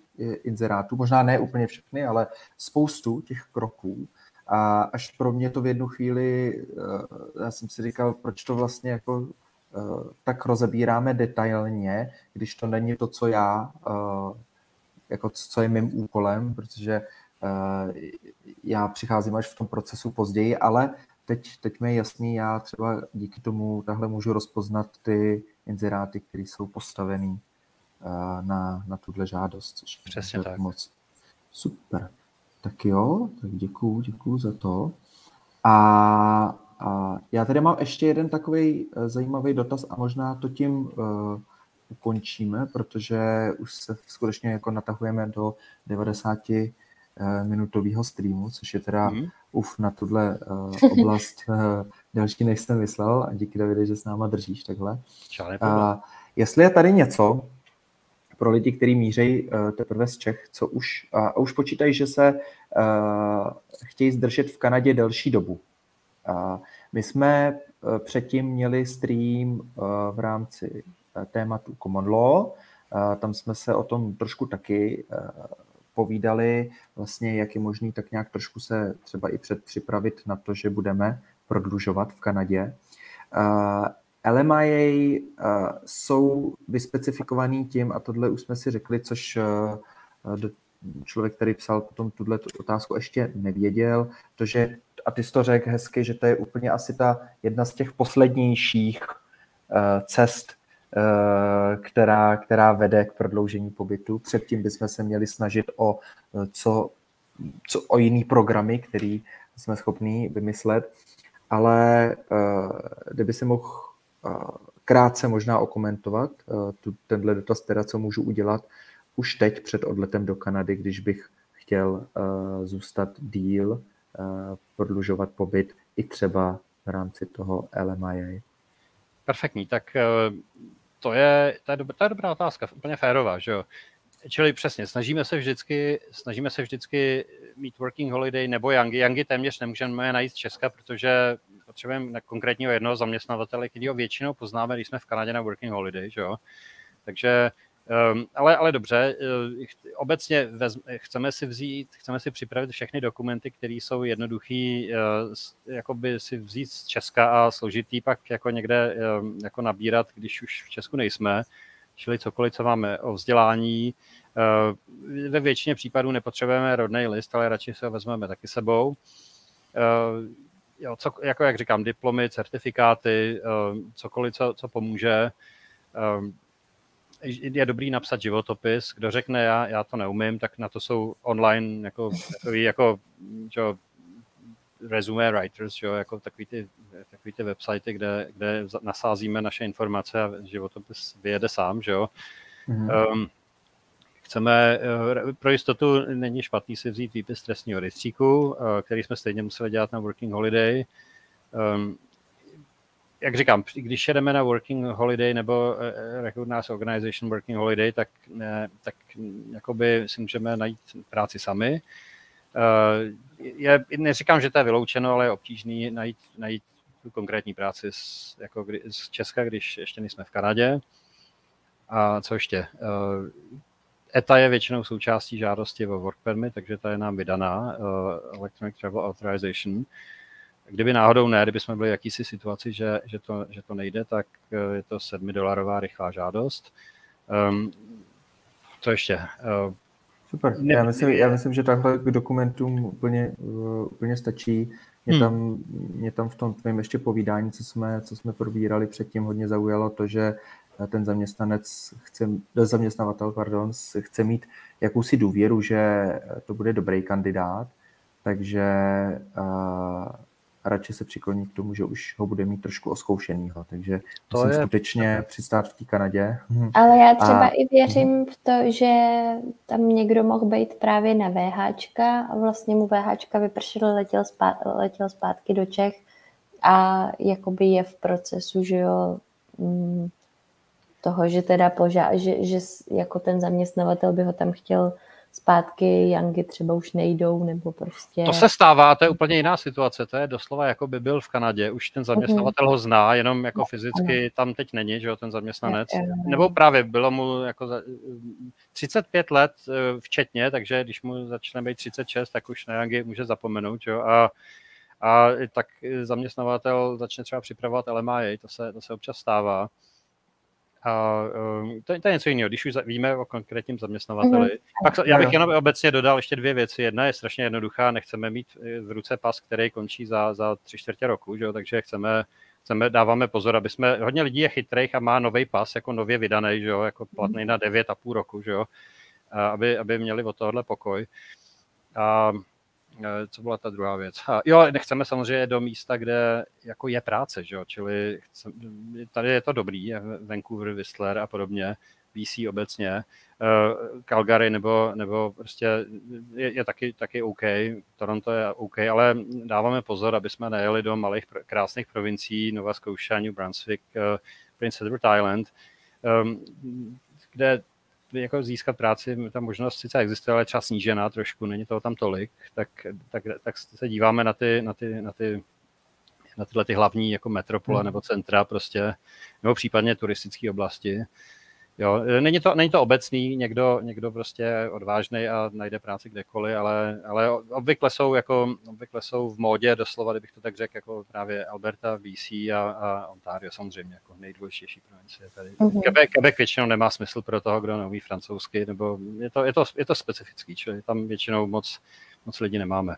inzerátu. Možná ne úplně všechny, ale spoustu těch kroků. A až pro mě to v jednu chvíli, eh, já jsem si říkal, proč to vlastně jako eh, tak rozebíráme detailně, když to není to, co já, eh, jako co je mým úkolem, protože já přicházím až v tom procesu později, ale teď, teď mi je jasný, já třeba díky tomu tahle můžu rozpoznat ty inzeráty, které jsou postavený eh, na, na tuhle žádost. Což Přesně tak. Moc super. Tak jo, tak děkuju, děkuju za to. A, a já tady mám ještě jeden takový eh, zajímavý dotaz a možná to tím uh, ukončíme, protože už se skutečně jako natahujeme do 90 Eh, minutového streamu, což je teda mm. uf na tuhle uh, oblast uh, další, než jsem myslel a díky Davide, že s náma držíš takhle. Uh, jestli je tady něco pro lidi, kteří mířejí uh, teprve z Čech, co už, a už počítají, že se uh, chtějí zdržet v Kanadě delší dobu. My jsme uh, předtím měli stream v rámci tématu Common Law, tam jsme se o tom trošku taky povídali, vlastně jak je možný tak nějak trošku se třeba i předpřipravit na to, že budeme prodlužovat v Kanadě. Uh, LMIA uh, jsou vyspecifikovaný tím, a tohle už jsme si řekli, což uh, člověk, který psal potom tuhle otázku, ještě nevěděl, to, že, a ty jsi to řekl hezky, že to je úplně asi ta jedna z těch poslednějších uh, cest Eh, která, která vede k prodloužení pobytu. Předtím bychom se měli snažit o, eh, co, co, o jiný programy, který jsme schopní vymyslet, ale uh, kdyby se mohl uh, krátce možná okomentovat uh, tu, tenhle dotaz, teda co můžu udělat už teď před odletem do Kanady, když bych chtěl uh, zůstat díl, uh, prodlužovat pobyt i třeba v rámci toho LMIA. Perfektní, tak to je, to je, dobrá, to je dobrá otázka, úplně férová, že jo. Čili přesně, snažíme se vždycky, snažíme se vždycky mít working holiday nebo Yangi. Yangi téměř nemůžeme najít z Česka, protože potřebujeme konkrétního jednoho zaměstnavatele, který ho většinou poznáme, když jsme v Kanadě na working holiday, že jo. Takže Um, ale, ale dobře, uh, obecně vezm, chceme si vzít, chceme si připravit všechny dokumenty, které jsou jednoduchý, uh, jakoby si vzít z Česka a složitý pak jako někde uh, jako nabírat, když už v Česku nejsme, čili cokoliv, co máme o vzdělání. Uh, ve většině případů nepotřebujeme rodný list, ale radši se ho vezmeme taky sebou. Uh, jo, co, jako jak říkám, diplomy, certifikáty, uh, cokoliv, co, co pomůže. Je dobrý napsat životopis. Kdo řekne, já, já to neumím, tak na to jsou online jako, jako, jako čo, resume writers, jo, jako takový ty, takový ty websitey, kde, kde nasázíme naše informace a životopis vyjede sám, že jo. Mm-hmm. Um, chceme, eh, pro jistotu není špatný si vzít výpis trestního rejstříku, eh, který jsme stejně museli dělat na Working Holiday. Um, jak říkám, když jedeme na Working Holiday nebo eh, Recognized Organization Working Holiday, tak, tak jakoby si můžeme najít práci sami. Je, neříkám, že to je vyloučeno, ale je obtížný najít, najít tu konkrétní práci z, jako kdy, z Česka, když ještě nejsme v Kanadě. A co ještě? ETA je většinou součástí žádosti o work permit, takže ta je nám vydaná, uh, Electronic Travel Authorization. Kdyby náhodou ne, kdyby jsme byli v jakýsi situaci, že, že, to, že to nejde, tak je to 7 dolarová rychlá žádost. Um, co ještě? Super. Já myslím, já myslím, že takhle k dokumentům úplně, uh, úplně stačí. Mě, hmm. tam, mě tam v tom tvém ještě povídání, co jsme, co jsme probírali předtím, hodně zaujalo to, že ten zaměstnanec chce, zaměstnavatel pardon, chce mít jakousi důvěru, že to bude dobrý kandidát, takže radši se přikloní k tomu, že už ho bude mít trošku oskoušenýho, takže to musím je... skutečně přistát v té Kanadě. Mhm. Ale já třeba a... i věřím v to, že tam někdo mohl být právě na VHčka a vlastně mu VHčka vypršel, letěl, zpát, letěl zpátky do Čech a jakoby je v procesu, že jo, mm, toho, že teda požá, že, že jako ten zaměstnavatel by ho tam chtěl zpátky, Yangy třeba už nejdou, nebo prostě... To se stává, to je úplně jiná situace, to je doslova jako by byl v Kanadě, už ten zaměstnavatel ho zná, jenom jako fyzicky tam teď není, že jo, ten zaměstnanec. Nebo právě bylo mu jako 35 let eh, včetně, takže když mu začne být 36, tak už na Yangy může zapomenout, že jo, a a tak zaměstnavatel začne třeba připravovat LMIA, to se, to se občas stává. A um, to, to je něco jiného, když už víme o konkrétním zaměstnavateli. Mm-hmm. Pak já bych jenom obecně dodal ještě dvě věci. Jedna je strašně jednoduchá, nechceme mít eh, v ruce pas, který končí za, za tři čtvrtě roku, že jo? takže chceme, chceme, dáváme pozor, aby jsme, hodně lidí je chytrých a má nový pas, jako nově vydaný, že jo? jako platný na devět a půl roku, že jo? A aby, aby měli od tohohle pokoj. A Eh, co byla ta druhá věc? A jo, nechceme samozřejmě do místa, kde jako je práce, že jo? čili chcem, tady je to dobrý, Vancouver, Whistler a podobně, VC obecně, uh, Calgary nebo, nebo prostě je, je taky, taky OK, Toronto je OK, ale dáváme pozor, aby jsme nejeli do malých krásných provincií, Nova Scotia, New Brunswick, uh, Prince Edward Island, um, kde jako získat práci, ta možnost sice existuje, ale čas snížená trošku, není toho tam tolik, tak, tak, tak se díváme na ty, na ty, na ty na tyhle ty hlavní jako metropole hmm. nebo centra prostě, nebo případně turistické oblasti. Jo, není to, není to obecný, někdo, někdo prostě odvážný a najde práci kdekoliv, ale, ale obvykle jsou jako, obvykle jsou v módě doslova, kdybych to tak řekl, jako právě Alberta, BC a, a Ontario samozřejmě jako nejdůležitější provincie tady. Mm-hmm. Quebec, Quebec většinou nemá smysl pro toho, kdo neumí francouzsky, nebo je to, je to, je to specifický, čili tam většinou moc, moc lidí nemáme.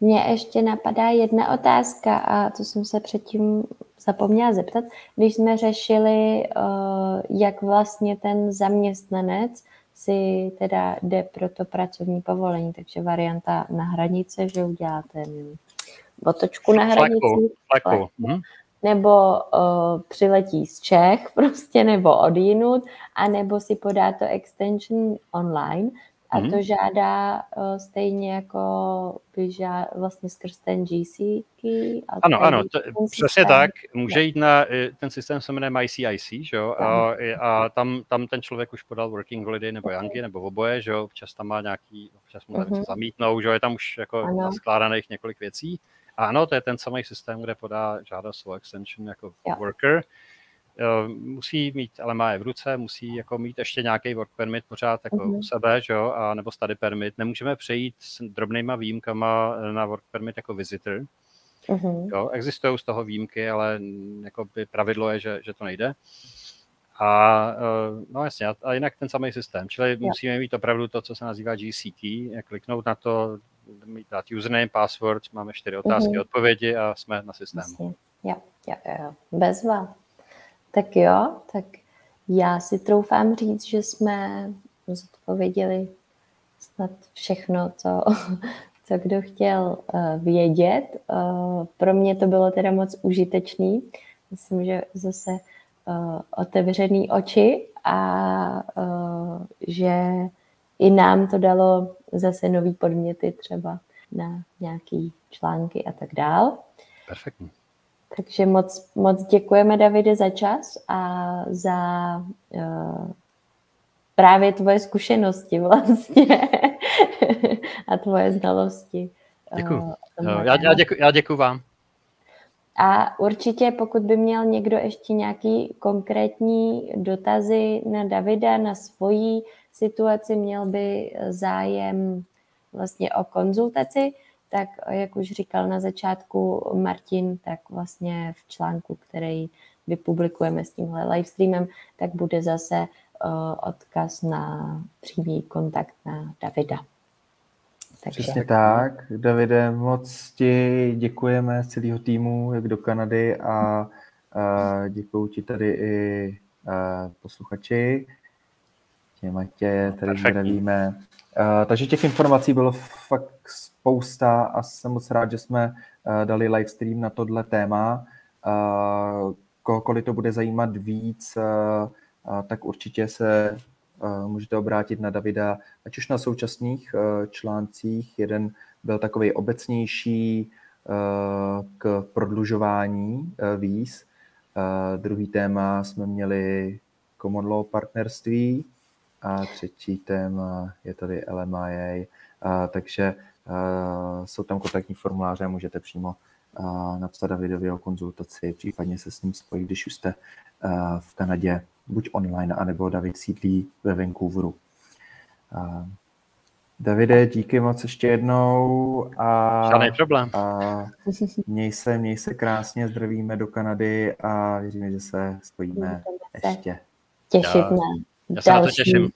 Mně ještě napadá jedna otázka a to jsem se předtím zapomněla zeptat. Když jsme řešili, eh, jak vlastně ten zaměstnanec si teda jde pro to pracovní povolení, takže varianta na hranice, že uděláte otočku na hranici, fleku, fleku. nebo uh, přiletí z Čech prostě, nebo od jinut, a nebo si podá to extension online, a mm-hmm. to žádá uh, stejně jako by žá, vlastně skrz ten GC key. A ano, ano, to, přesně systém. tak. Může jít na, ten systém se jmenuje MyCIC, že jo, a, a tam, tam ten člověk už podal Working Holiday nebo Yangi nebo oboje, že jo, občas tam má nějaký, občas mu mm-hmm. zamítnou, že jo, je tam už jako skládaných několik věcí. A ano, to je ten samý systém, kde podá žádost o extension jako jo. worker. Eh, musí mít LMA v ruce, musí jako mít ještě nějaký work permit pořád jako uh-huh. u sebe, že jo, a nebo study permit. Nemůžeme přejít s drobnýma výjimkama na work permit jako visitor. Uh-huh. Jo, existují z toho výjimky, ale jako by pravidlo je, že, že to nejde. A eh, no jasně, a jinak ten samý systém. Čili jo. musíme mít opravdu to, co se nazývá GCT, kliknout na to, mít dát username, password, máme čtyři otázky, uh-huh. odpovědi a jsme na systému. Jo, jo, jo. Bezva. Tak jo, tak já si troufám říct, že jsme zodpověděli snad všechno, co, co kdo chtěl vědět. Pro mě to bylo teda moc užitečný. Myslím, že zase otevřený oči a že i nám to dalo zase nový podměty třeba na nějaký články a tak dál. Perfektní. Takže moc, moc děkujeme, Davide, za čas a za uh, právě tvoje zkušenosti vlastně a tvoje znalosti. Děkuji. Uh, já, já, děkuji, já děkuji vám. A určitě, pokud by měl někdo ještě nějaký konkrétní dotazy na Davida, na svoji situaci, měl by zájem vlastně o konzultaci, tak jak už říkal na začátku Martin, tak vlastně v článku, který vypublikujeme s tímhle livestreamem, tak bude zase uh, odkaz na přímý kontakt na Davida. Takže... Přesně tak. Davide, moc ti děkujeme z celého týmu, jak do Kanady a uh, děkuji ti tady i uh, posluchači. Tě tady zdravíme. Uh, takže těch informací bylo fakt spousta a jsem moc rád, že jsme uh, dali livestream na tohle téma. Uh, kohokoliv to bude zajímat víc, tak určitě se můžete obrátit na Davida, ať už na současných článcích. Jeden byl takový obecnější k prodlužování víz. Druhý téma jsme měli common law partnerství a třetí téma je tady LMIA, takže jsou tam kontaktní formuláře, můžete přímo napsat Davidovi o konzultaci, případně se s ním spojit, když už jste v Kanadě buď online, anebo David sídlí ve Vancouveru. Davide, díky moc ještě jednou. A, Žádný problém. A měj se, měj se krásně, zdravíme do Kanady a věříme, že se spojíme ještě. Těšit já se další, na to těším.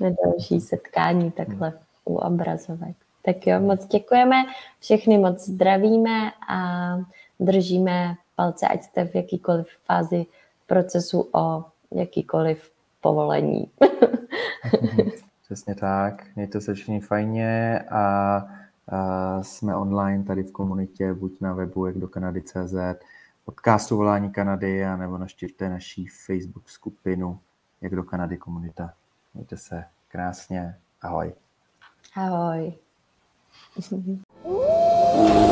na další setkání takhle u obrazovek. Tak jo, moc děkujeme, všechny moc zdravíme a držíme palce, ať jste v jakýkoliv fázi procesu o jakýkoliv povolení. Přesně tak, mějte se všichni fajně a, a jsme online tady v komunitě, buď na webu jak do Kanady.cz, podcastu Volání Kanady, nebo naštěvte naší Facebook skupinu jak do Kanady komunita. Mějte se krásně, ahoj. Ahoj.